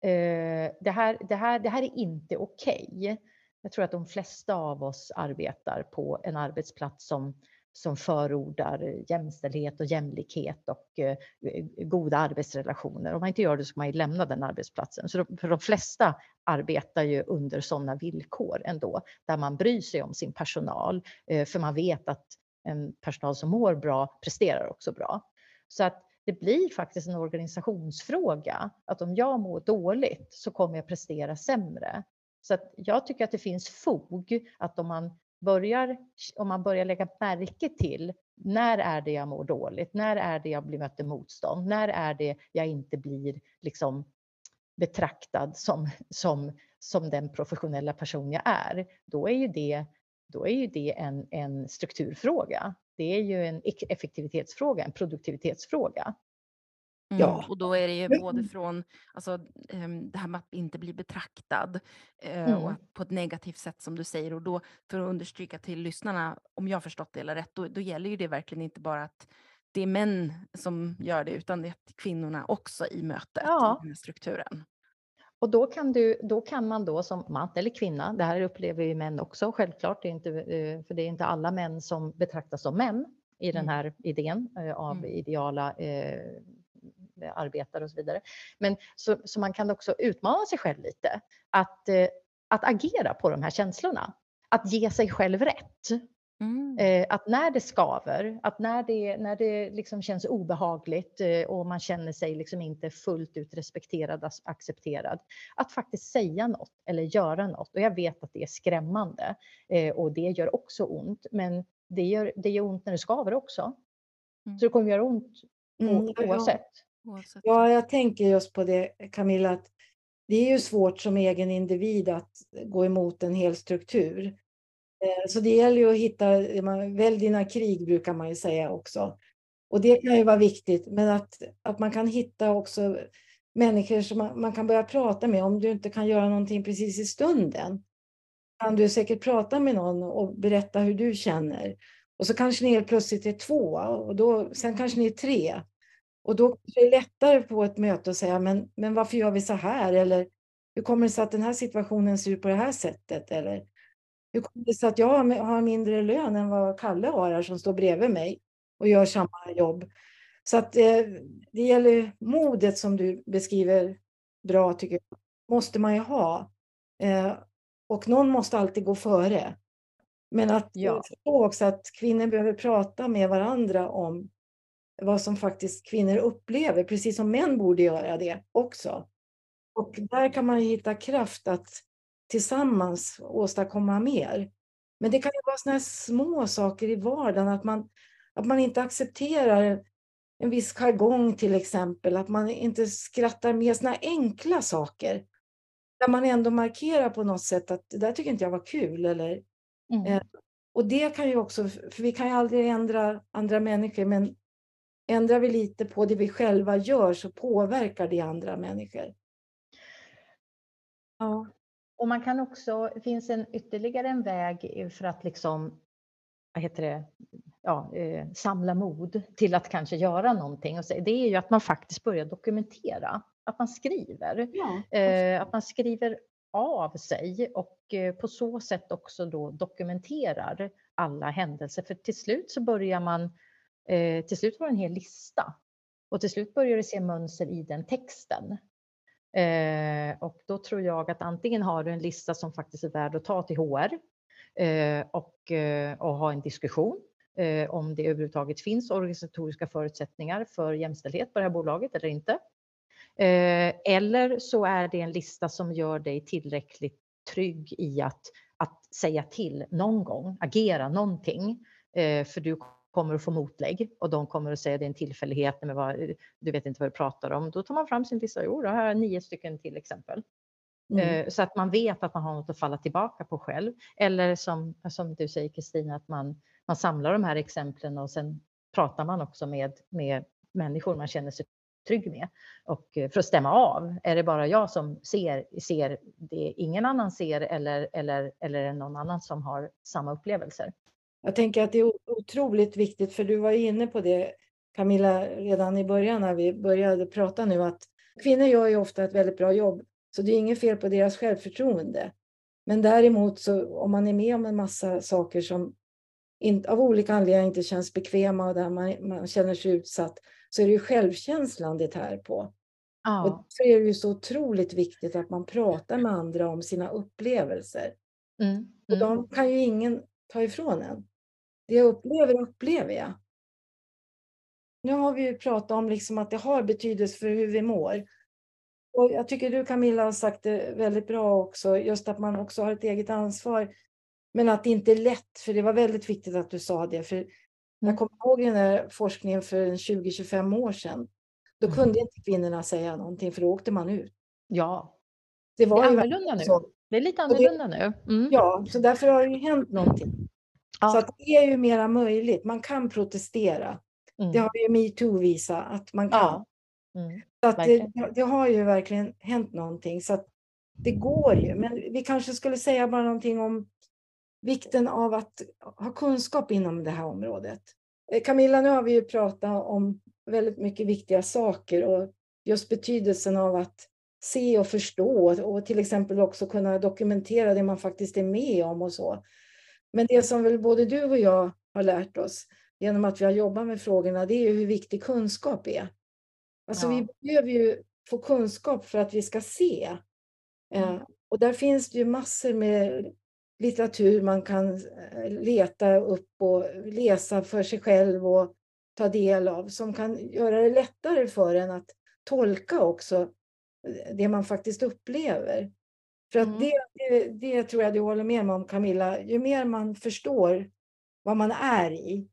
Eh, det, här, det, här, det här är inte okej. Okay. Jag tror att de flesta av oss arbetar på en arbetsplats som, som förordar eh, jämställdhet och jämlikhet och eh, eh, goda arbetsrelationer. Om man inte gör det så kan man ju lämna den arbetsplatsen. Så för de flesta arbetar ju under sådana villkor ändå, där man bryr sig om sin personal, eh, för man vet att en personal som mår bra presterar också bra. Så att det blir faktiskt en organisationsfråga. Att om jag mår dåligt så kommer jag prestera sämre. Så att jag tycker att det finns fog att om man börjar, om man börjar lägga märke till när är det jag mår dåligt? När är det jag blir mött motstånd? När är det jag inte blir liksom betraktad som, som, som den professionella person jag är? Då är ju det, då är ju det en, en strukturfråga det är ju en effektivitetsfråga, en produktivitetsfråga. Mm, ja. Och då är det ju både från alltså, ehm, det här med att inte bli betraktad eh, mm. och på ett negativt sätt som du säger. Och då för att understryka till lyssnarna, om jag förstått det eller rätt, då, då gäller ju det verkligen inte bara att det är män som gör det, utan det är kvinnorna också i mötet ja. i den här strukturen. Och då kan, du, då kan man då som man eller kvinna, det här upplever ju män också självklart, det är inte, eh, för det är inte alla män som betraktas som män i den mm. här idén eh, av mm. ideala eh, arbetare och så vidare. Men så, så man kan också utmana sig själv lite att, eh, att agera på de här känslorna. Att ge sig själv rätt. Mm. Eh, att när det skaver, att när det, när det liksom känns obehagligt eh, och man känner sig liksom inte fullt ut respekterad, och accepterad, att faktiskt säga något eller göra något. Och jag vet att det är skrämmande eh, och det gör också ont, men det gör, det gör ont när det skaver också. Mm. Så det kommer göra ont mm, oavsett. Ja. ja, jag tänker just på det Camilla, att det är ju svårt som egen individ att gå emot en hel struktur. Eh, så det gäller ju att hitta, välj dina krig brukar man ju säga också. Och det kan ju vara viktigt, men att, att man kan hitta också människor som man, man kan börja prata med om du inte kan göra någonting precis i stunden. Kan du säkert prata med någon och berätta hur du känner. Och så kanske ni helt plötsligt är två och då, sen kanske ni är tre. Och då är det lättare på ett möte att säga, men, men varför gör vi så här? Eller hur kommer det sig att den här situationen ser ut på det här sättet? Eller hur kommer det sig att jag har mindre lön än vad Kalle har här som står bredvid mig och gör samma jobb? Så att eh, det gäller modet som du beskriver bra tycker jag. Måste man ju ha. Eh, och någon måste alltid gå före. Men att ja. förstå också att kvinnor behöver prata med varandra om vad som faktiskt kvinnor upplever, precis som män borde göra det också. Och där kan man hitta kraft att tillsammans åstadkomma mer. Men det kan ju vara sådana små saker i vardagen, att man, att man inte accepterar en viss jargong till exempel, att man inte skrattar med sådana enkla saker. Där man ändå markerar på något sätt att det där tycker inte jag var kul. Eller, mm. eh, och det kan ju också, för vi kan ju aldrig ändra andra människor, men ändrar vi lite på det vi själva gör så påverkar det andra människor. Ja. Och man kan också, det finns en ytterligare en väg för att liksom, vad heter det, ja, eh, samla mod till att kanske göra någonting. Och så, det är ju att man faktiskt börjar dokumentera, att man skriver. Ja. Eh, att man skriver av sig och eh, på så sätt också då dokumenterar alla händelser. För till slut så börjar man, eh, till slut var det en hel lista. Och till slut började du se mönster i den texten. Eh, och då tror jag att antingen har du en lista som faktiskt är värd att ta till HR eh, och, eh, och ha en diskussion eh, om det överhuvudtaget finns organisatoriska förutsättningar för jämställdhet på det här bolaget eller inte. Eh, eller så är det en lista som gör dig tillräckligt trygg i att, att säga till någon gång, agera någonting. Eh, för du kommer att få motlägg och de kommer att säga att det är en tillfällighet, men vad, du vet inte vad du pratar om. Då tar man fram sin lista, jo, då har jag nio stycken till exempel. Mm. Eh, så att man vet att man har något att falla tillbaka på själv. Eller som, som du säger Kristina, att man, man samlar de här exemplen och sen pratar man också med, med människor man känner sig trygg med. Och eh, för att stämma av, är det bara jag som ser, ser det ingen annan ser eller, eller, eller är det någon annan som har samma upplevelser? Jag tänker att det är otroligt viktigt, för du var inne på det Camilla redan i början när vi började prata nu, att kvinnor gör ju ofta ett väldigt bra jobb, så det är inget fel på deras självförtroende. Men däremot så om man är med om en massa saker som in, av olika anledningar inte känns bekväma och där man, man känner sig utsatt, så är det ju självkänslan det tär på. Ja. Och därför är det ju så otroligt viktigt att man pratar med andra om sina upplevelser. Mm. Mm. Och de kan ju ingen ta ifrån en. Det jag upplever, upplever jag. Nu har vi ju pratat om liksom att det har betydelse för hur vi mår. Och jag tycker du Camilla har sagt det väldigt bra också, just att man också har ett eget ansvar. Men att det inte är lätt, för det var väldigt viktigt att du sa det. För jag mm. kommer ihåg den här forskningen för 20-25 år sedan. Då mm. kunde inte kvinnorna säga någonting, för då åkte man ut. Ja. Det, var det är annorlunda nu. Så. Det är lite annorlunda det, nu. Mm. Ja, så därför har det ju hänt någonting. Ja. Så att det är ju mera möjligt. Man kan protestera. Mm. Det har ju metoo visat att man kan. Ja. Mm. Så att det, det, har ju verkligen hänt någonting. Så att det går ju. Men vi kanske skulle säga bara någonting om vikten av att ha kunskap inom det här området. Eh, Camilla, nu har vi ju pratat om väldigt mycket viktiga saker och just betydelsen av att se och förstå och till exempel också kunna dokumentera det man faktiskt är med om och så. Men det som väl både du och jag har lärt oss genom att vi har jobbat med frågorna, det är ju hur viktig kunskap är. Alltså ja. vi behöver ju få kunskap för att vi ska se. Eh, mm. och där finns det ju massor med litteratur man kan eh, leta upp och läsa för sig själv och ta del av som kan göra det lättare för en att tolka också det man faktiskt upplever. För att mm. det, det, det, tror jag du håller med mig om Camilla, ju mer man förstår vad man är i,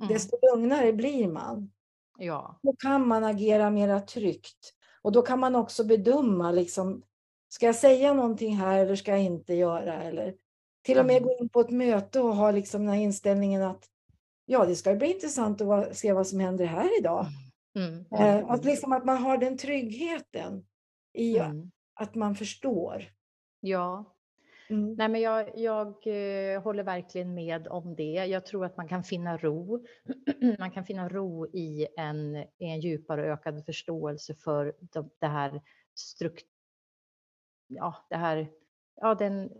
mm. desto lugnare blir man. Ja. Då kan man agera mera tryggt. Och då kan man också bedöma, liksom, ska jag säga någonting här eller ska jag inte göra? Eller till och med mm. gå in på ett möte och ha liksom den här inställningen att ja, det ska bli intressant att se vad som händer här idag. Mm. Mm. Att, liksom att man har den tryggheten i mm. att man förstår. Ja. Mm. Nej, men jag, jag eh, håller verkligen med om det. Jag tror att man kan finna ro. man kan finna ro i en, i en djupare och ökad förståelse för det, det här strukt... Ja, det här... Ja, den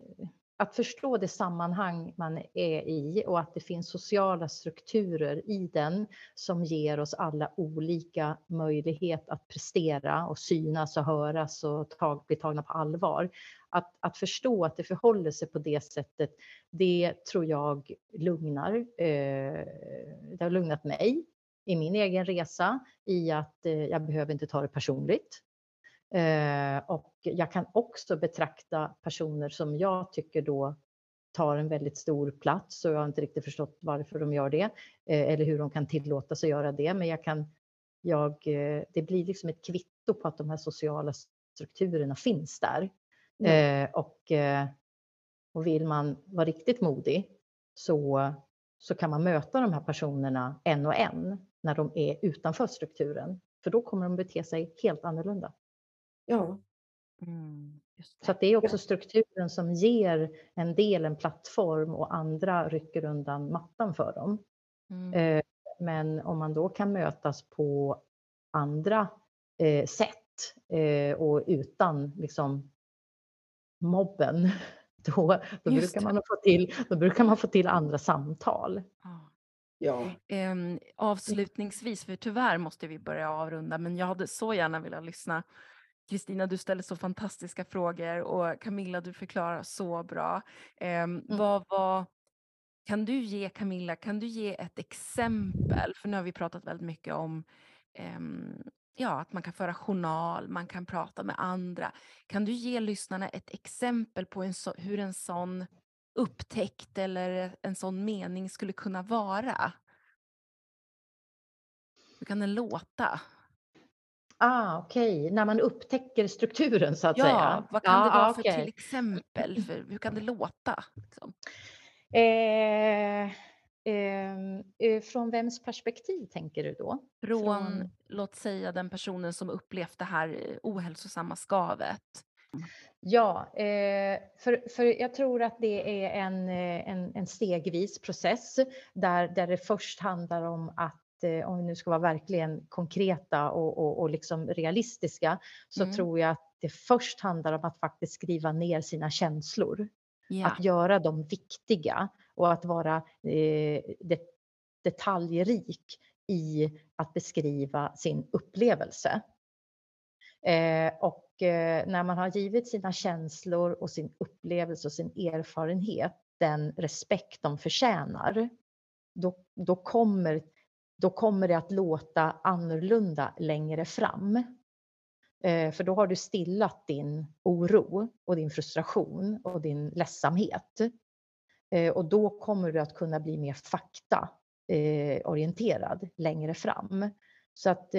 att förstå det sammanhang man är i och att det finns sociala strukturer i den som ger oss alla olika möjlighet att prestera och synas och höras och tag, bli tagna på allvar. Att, att förstå att det förhåller sig på det sättet, det tror jag lugnar. Eh, det har lugnat mig i min egen resa i att eh, jag behöver inte ta det personligt. Eh, och jag kan också betrakta personer som jag tycker då tar en väldigt stor plats och jag har inte riktigt förstått varför de gör det eh, eller hur de kan tillåta sig göra det. Men jag kan, jag, eh, det blir liksom ett kvitto på att de här sociala strukturerna finns där. Mm. och, och vill man vara riktigt modig så, så kan man möta de här personerna en och en när de är utanför strukturen. För då kommer de bete sig helt annorlunda. Ja. Mm, så att det är också strukturen som ger en del en plattform och andra rycker undan mattan för dem. Mm. Eh, men om man då kan mötas på andra eh, sätt eh, och utan liksom mobben, då, då, brukar man få till, då brukar man få till andra samtal. Ja. Eh, avslutningsvis, för tyvärr måste vi börja avrunda, men jag hade så gärna velat lyssna Kristina, du ställer så fantastiska frågor och Camilla, du förklarar så bra. Eh, mm. vad, vad, kan du ge Camilla, kan du ge ett exempel? För nu har vi pratat väldigt mycket om eh, ja, att man kan föra journal, man kan prata med andra. Kan du ge lyssnarna ett exempel på en så, hur en sån upptäckt eller en sån mening skulle kunna vara? Hur kan den låta? Ah, Okej, okay. när man upptäcker strukturen så att ja, säga. Ja, vad kan det vara för okay. till exempel? För, hur kan det låta? Liksom? Eh, ehm, eh, från vems perspektiv tänker du då? Från, från, låt säga den personen som upplevt det här eh, ohälsosamma skavet. Ja, eh, för, för jag tror att det är en, eh, en, en stegvis process där, där det först handlar om att om vi nu ska vara verkligen konkreta och, och, och liksom realistiska, så mm. tror jag att det först handlar om att faktiskt skriva ner sina känslor. Yeah. Att göra dem viktiga och att vara eh, det, detaljrik i att beskriva sin upplevelse. Eh, och eh, när man har givit sina känslor och sin upplevelse och sin erfarenhet den respekt de förtjänar, då, då kommer då kommer det att låta annorlunda längre fram. Eh, för då har du stillat din oro och din frustration och din ledsamhet. Eh, och då kommer du att kunna bli mer faktaorienterad eh, längre fram. Så att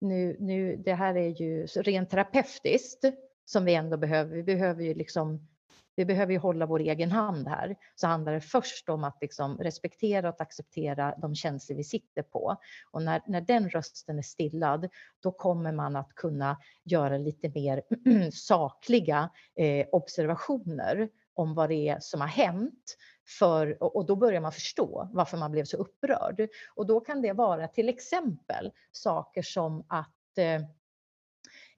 nu, nu, det här är ju rent terapeutiskt som vi ändå behöver. Vi behöver ju liksom vi behöver ju hålla vår egen hand här. Så handlar det först om att liksom respektera och acceptera de känslor vi sitter på. Och när, när den rösten är stillad, då kommer man att kunna göra lite mer sakliga eh, observationer om vad det är som har hänt. För, och då börjar man förstå varför man blev så upprörd. Och då kan det vara till exempel saker som att eh,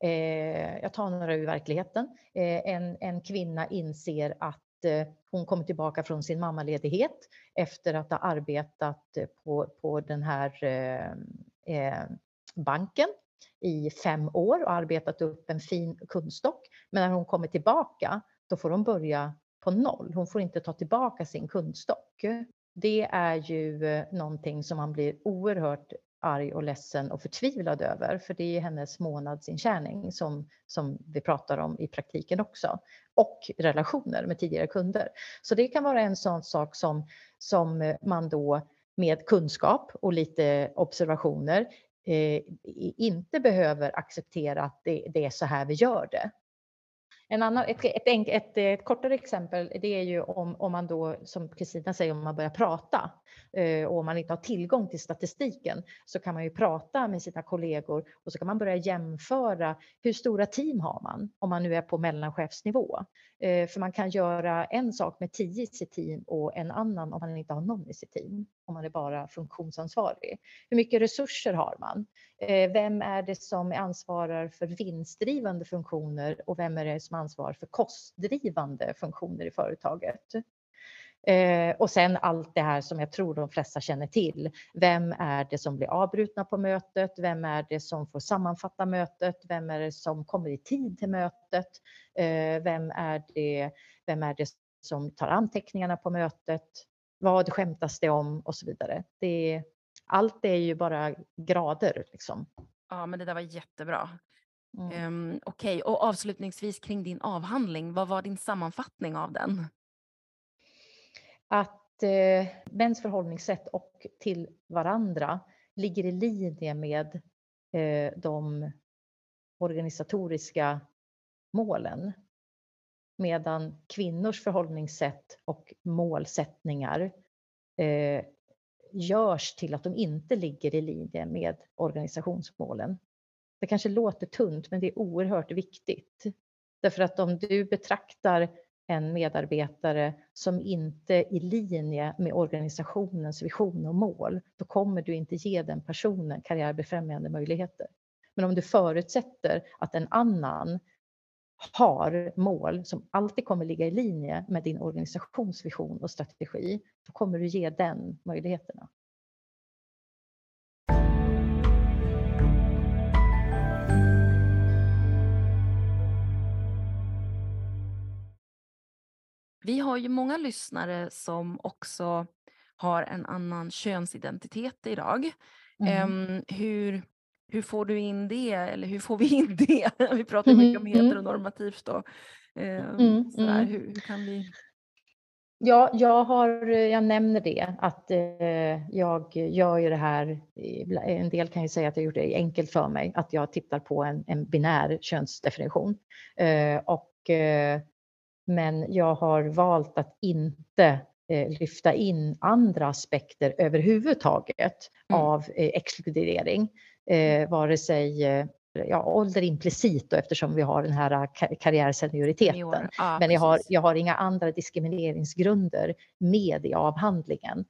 Eh, jag tar några ur verkligheten. Eh, en, en kvinna inser att eh, hon kommer tillbaka från sin mammaledighet efter att ha arbetat på, på den här eh, eh, banken i fem år och arbetat upp en fin kundstock. Men när hon kommer tillbaka, då får hon börja på noll. Hon får inte ta tillbaka sin kundstock. Det är ju eh, någonting som man blir oerhört arg och ledsen och förtvivlad över, för det är hennes månadsintjäning som, som vi pratar om i praktiken också. Och relationer med tidigare kunder. Så det kan vara en sån sak som, som eh, man då med kunskap och lite observationer eh, inte behöver acceptera att det, det är så här vi gör det. En annan, ett, ett, ett, ett, kortare exempel det är ju om, om man då, som Kristina säger, om man börjar prata eh, och om man inte har tillgång till statistiken så kan man ju prata med sina kollegor och så kan man börja jämföra hur stora team har man om man nu är på mellanchefsnivå. Eh, för man kan göra en sak med tio i sitt team och en annan om man inte har någon i sitt team om man är bara funktionsansvarig. Hur mycket resurser har man? Eh, vem är det som ansvarar för vinstdrivande funktioner och vem är det som ansvarar för kostdrivande funktioner i företaget? Eh, och sen allt det här som jag tror de flesta känner till. Vem är det som blir avbrutna på mötet? Vem är det som får sammanfatta mötet? Vem är det som kommer i tid till mötet? Eh, vem är det, vem är det som tar anteckningarna på mötet? Vad skämtas det om och så vidare. Det, allt är ju bara grader liksom. Ja, men det där var jättebra. Mm. Um, Okej, okay. och avslutningsvis kring din avhandling, vad var din sammanfattning av den? att eh, mäns förhållningssätt och till varandra ligger i linje med eh, de organisatoriska målen. Medan kvinnors förhållningssätt och målsättningar eh, görs till att de inte ligger i linje med organisationsmålen. Det kanske låter tunt, men det är oerhört viktigt. Därför att om du betraktar en medarbetare som inte är i linje med organisationens vision och mål, då kommer du inte ge den personen karriärbefrämjande möjligheter. Men om du förutsätter att en annan har mål som alltid kommer ligga i linje med din organisationsvision och strategi, då kommer du ge den möjligheterna. Vi har ju många lyssnare som också har en annan könsidentitet idag. Mm. Um, hur, hur får du in det, eller hur får vi in det? vi pratar mycket om mm, mm. heteronormativt då. Um, sådär, hur, hur, kan vi... Ja, jag, har, jag nämner det att eh, jag gör ju det här. En del kan ju säga att jag gjort det enkelt för mig, att jag tittar på en, en binär könsdefinition. Eh, och eh, men jag har valt att inte eh, lyfta in andra aspekter överhuvudtaget mm. av eh, exkludering. Eh, vare sig ja, ålder implicit då, eftersom vi har den här karriärssenioriteten. Ja, Men jag har, jag har inga andra diskrimineringsgrunder med i avhandlingen.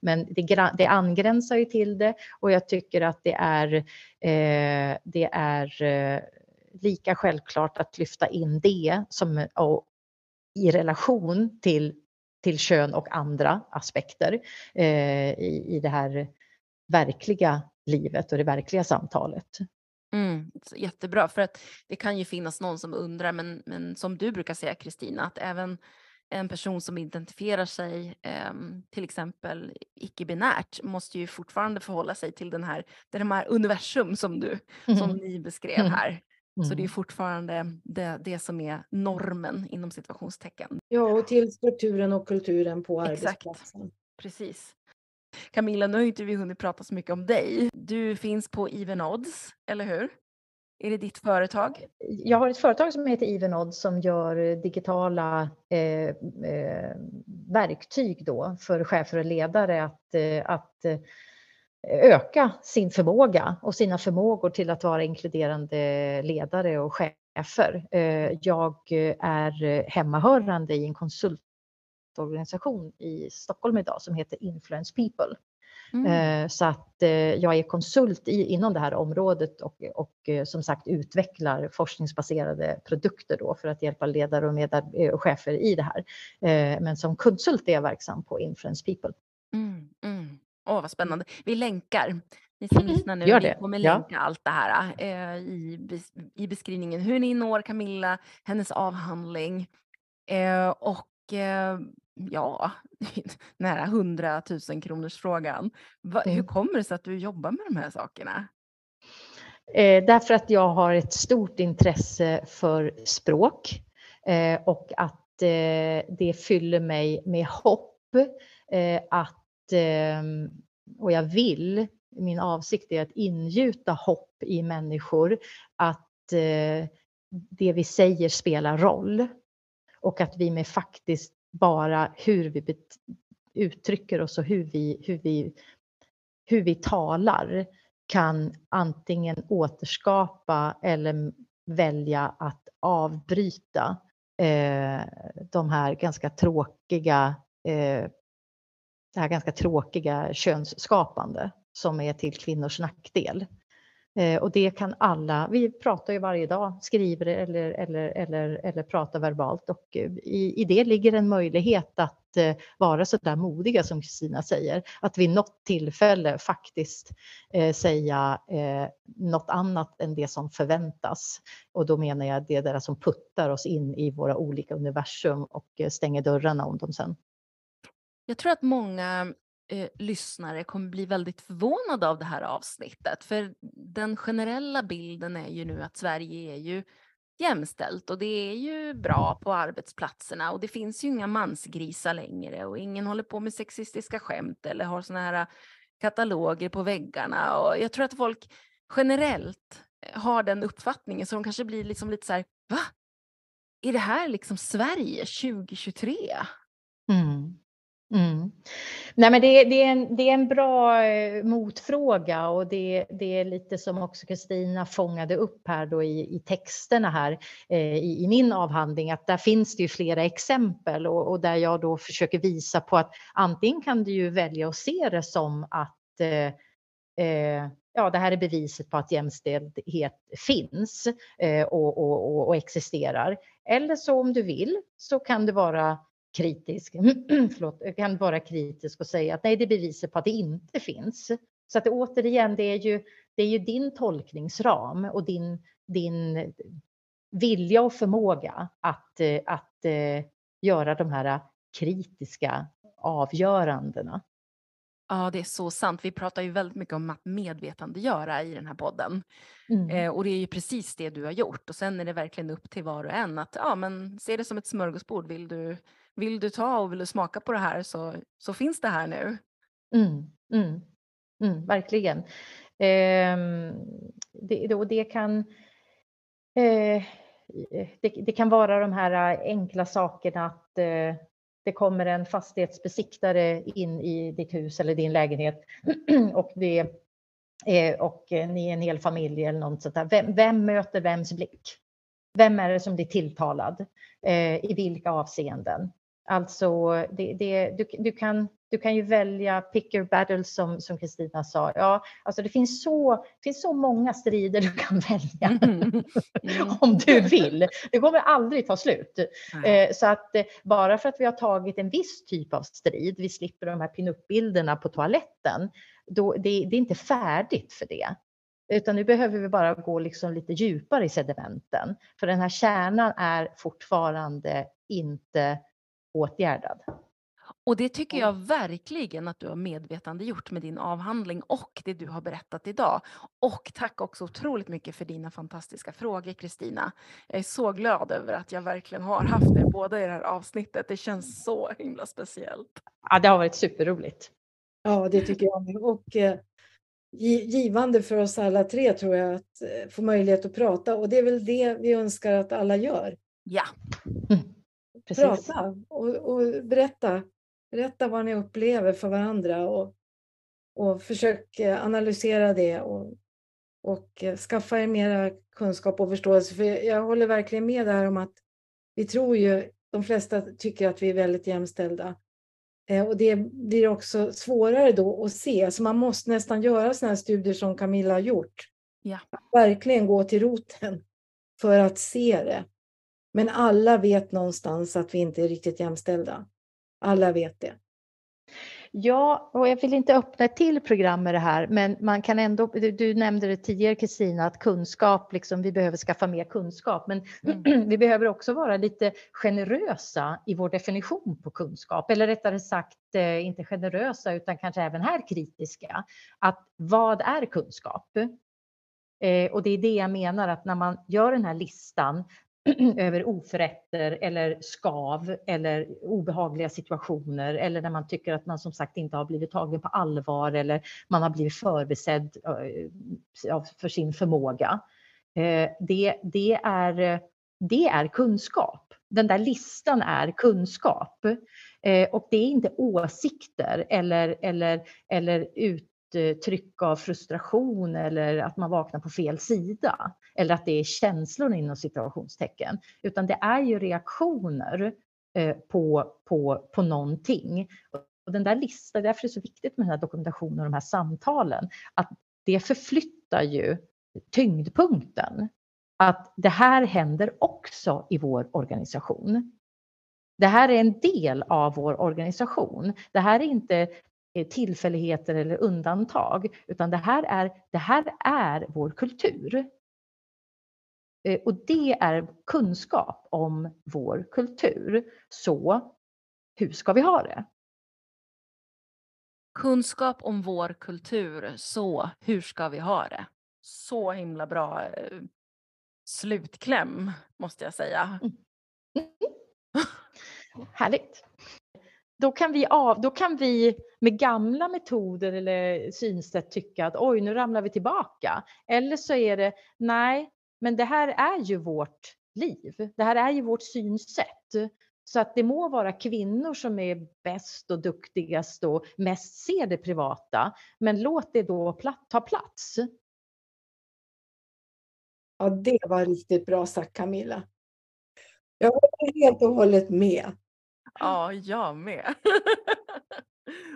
Men det, det angränsar ju till det och jag tycker att det är, eh, det är eh, lika självklart att lyfta in det som, och, i relation till, till kön och andra aspekter eh, i, i det här verkliga livet och det verkliga samtalet. Mm, jättebra, för att det kan ju finnas någon som undrar, men, men som du brukar säga Kristina, att även en person som identifierar sig eh, till exempel icke-binärt måste ju fortfarande förhålla sig till den här, det här universum som, du, mm. som ni beskrev här. Mm. Så det är mm. fortfarande det, det som är normen inom situationstecken. Ja, och till strukturen och kulturen på Exakt. arbetsplatsen. Precis. Camilla, nu har inte vi hunnit prata så mycket om dig. Du finns på Even Odds, eller hur? Är det ditt företag? Jag har ett företag som heter Evenodds som gör eh, digitala eh, eh, verktyg då för chefer och ledare att, eh, att eh, öka sin förmåga och sina förmågor till att vara inkluderande ledare och chefer. Eh, jag är hemmahörande i en konsultorganisation i Stockholm idag som heter Influence People. Mm. Eh, så att eh, jag är konsult inom det här området och, och som sagt utvecklar forskningsbaserade produkter då för att hjälpa ledare och, medar- och chefer i det här. Men som konsult är jag verksam på Influence People. Mm, mm. Åh, vad spännande. Vi länkar. Ni som mm, lyssnar nu, Gör det. vi kommer länka ja. allt det här eh, i, i beskrivningen. Hur ni når Camilla, hennes avhandling eh, och eh, ja, nära 100 000 kronors frågan. Va, mm. Hur kommer det sig att du jobbar med de här sakerna? Eh, därför att jag har ett stort intresse för språk eh, och att eh, det fyller mig med hopp att Ehm, och jag vill, min avsikt är att ingjuta hopp i människor att eh, det vi säger spelar roll och att vi med faktiskt bara hur vi uttrycker oss och hur vi, hur vi, hur vi talar kan antingen återskapa eller välja att avbryta eh, de här ganska tråkiga eh, det här ganska tråkiga könsskapande som är till kvinnors nackdel. Eh, och det kan alla, vi pratar ju varje dag, skriver eller, eller, eller, eller pratar verbalt och eh, i, i det ligger en möjlighet att eh, vara så där modiga som Kristina säger. Att vid något tillfälle faktiskt eh, säga eh, något annat än det som förväntas. Och då menar jag det där som puttar oss in i våra olika universum och stänger dörrarna om dem sen. Jag tror att många eh, lyssnare kommer bli väldigt förvånade av det här avsnittet. För den generella bilden är ju nu att Sverige är ju jämställt och det är ju bra på arbetsplatserna och det finns ju inga mansgrisar längre och ingen håller på med sexistiska skämt eller har såna här eh, kataloger på väggarna och jag tror att folk generellt eh, har den uppfattningen så de kanske blir liksom lite så här, va? Är det här liksom Sverige 2023? Mm. Mm. Nej, men det, det, är en, det är en bra eh, motfråga och det, det är lite som också Kristina fångade upp här då i, i texterna här eh, i, i, min avhandling att där finns det ju flera exempel och, och, där jag då försöker visa på att antingen kan du ju välja att se det som att eh, eh ja, det här är beviset på att jämställdhet finns eh, och, och, och, och, existerar. Eller så om du vill så kan det vara kritisk, förlåt, kan vara kritisk och säga att nej, det bevisar på att det inte finns. Så att det, återigen, det är ju, det är ju din tolkningsram och din, din vilja och förmåga att, att eh, göra de här kritiska avgörandena. Ja, det är så sant. Vi pratar ju väldigt mycket om att medvetandegöra i den här podden. Mm. Eh, och det är ju precis det du har gjort. Och sen är det verkligen upp till var och en att ja, men se det som ett smörgåsbord. Vill du, vill du ta och vill du smaka på det här så, så finns det här nu. Mm, mm, mm verkligen. Eh, det, och det kan eh, det, det, kan vara de här eh, enkla sakerna att eh, det kommer en fastighetsbesiktare in i ditt hus eller din lägenhet och, det, eh, och ni är en hel familj eller något sånt där. Vem, vem möter vems blick? Vem är det som blir tilltalad? Eh, I vilka avseenden? Alltså, det, det, du, du, kan, du kan ju välja pick your battles som som Kristina sa. Ja, alltså det finns så, finns så många strider du kan välja mm. Mm. om du vill. Det kommer aldrig ta slut. Eh, så att eh, bara för att vi har tagit en viss typ av strid, vi slipper de här pinup-bilderna på toaletten, då, det, det är inte färdigt för det. Utan nu behöver vi bara gå liksom lite djupare i sedimenten. För den här kärnan är fortfarande inte åtgärdad. Och det tycker jag verkligen att du har medvetandegjort med din avhandling och det du har berättat idag. Och tack också otroligt mycket för dina fantastiska frågor Kristina. Jag är så glad över att jag verkligen har haft er båda i det här avsnittet. Det känns så himla speciellt. Ja, det har varit superroligt. Ja, det tycker jag Och eh, givande för oss alla tre tror jag att eh, få möjlighet att prata och det är väl det vi önskar att alla gör. Ja. Mm. Precis. Prata och, och, berätta. Berätta vad ni upplever för varandra och, och försök eh, analysera det och, och eh, skaffa er mera kunskap och förståelse. För jag håller verkligen med där om att vi tror ju, de flesta tycker att vi är väldigt jämställda. Eh, och det blir också svårare då att se, så man måste nästan göra sådana här studier som Camilla har gjort. Ja. Verkligen gå till roten för att se det. Men alla vet någonstans att vi inte är riktigt jämställda. Alla vet det. Ja, och jag vill inte öppna ett till program med det här, men man kan ändå, du nämnde det tidigare Kristina, att kunskap, liksom, vi behöver skaffa mer kunskap, men mm. vi behöver också vara lite generösa i vår definition på kunskap, eller rättare sagt eh, inte generösa utan kanske även här kritiska. Att vad är kunskap? Eh, och det är det jag menar att när man gör den här listan över oförrätter eller skav eller obehagliga situationer eller när man tycker att man som sagt inte har blivit tagen på allvar eller man har blivit förbisedd för sin förmåga. Eh, det, det, är, det är kunskap. Den där listan är kunskap. Eh, och det är inte åsikter eller, eller, eller uttryck av frustration eller att man vaknar på fel sida. Eller att det är känslor inom situationstecken. Utan det är ju reaktioner eh, på, på, på någonting. Och den där listan, därför är det så viktigt med den här dokumentationen och de här samtalen, att det förflyttar ju tyngdpunkten. Att det här händer också i vår organisation. Det här är en del av vår organisation. Det här är inte eh, tillfälligheter eller undantag, utan det här är, det här är vår kultur. Eh, och det är kunskap om vår kultur. Så hur ska vi ha det? Kunskap om vår kultur, så hur ska vi ha det? Så himla bra eh, slutkläm måste jag säga. Mm. Härligt. Då kan, vi av, då kan vi med gamla metoder eller synsätt tycka att oj, nu ramlar vi tillbaka. Eller så är det nej, men det här är ju vårt liv. Det här är ju vårt synsätt. Så att det må vara kvinnor som är bäst och duktigast och mest ser det privata, men låt det då ta plats. Ja, det var riktigt bra sagt Camilla. Jag håller helt och hållet med. Ja, jag med.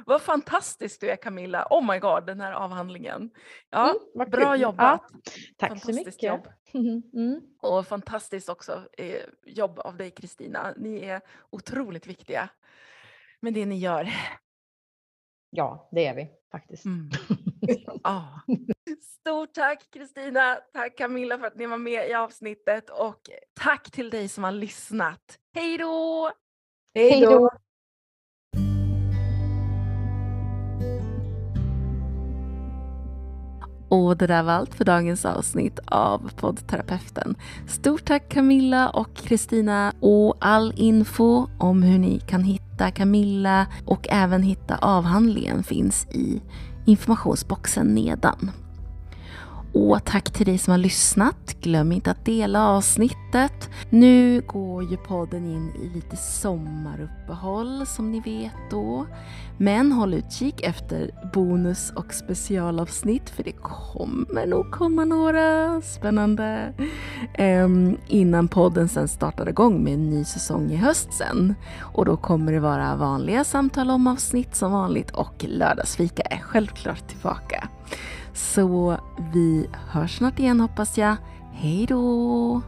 Vad fantastisk du är Camilla. Oh my god, den här avhandlingen. Ja, mm, bra kul. jobbat. Ja, tack så mycket. Jobb. Mm. Och fantastiskt också eh, jobb av dig Kristina. Ni är otroligt viktiga med det ni gör. Ja, det är vi faktiskt. Mm. ah. Stort tack Kristina, tack Camilla för att ni var med i avsnittet och tack till dig som har lyssnat. Hej då! Hej då! Och det där var allt för dagens avsnitt av poddterapeuten. Stort tack Camilla och Kristina och all info om hur ni kan hitta Camilla och även hitta avhandlingen finns i informationsboxen nedan. Och tack till dig som har lyssnat. Glöm inte att dela avsnittet. Nu går ju podden in i lite sommaruppehåll som ni vet då. Men håll utkik efter bonus och specialavsnitt för det kommer nog komma några spännande um, innan podden sen startar igång med en ny säsong i höst sen. Och då kommer det vara vanliga samtal om avsnitt som vanligt och lördagsfika är självklart tillbaka. Så vi hörs snart igen hoppas jag. Hej då!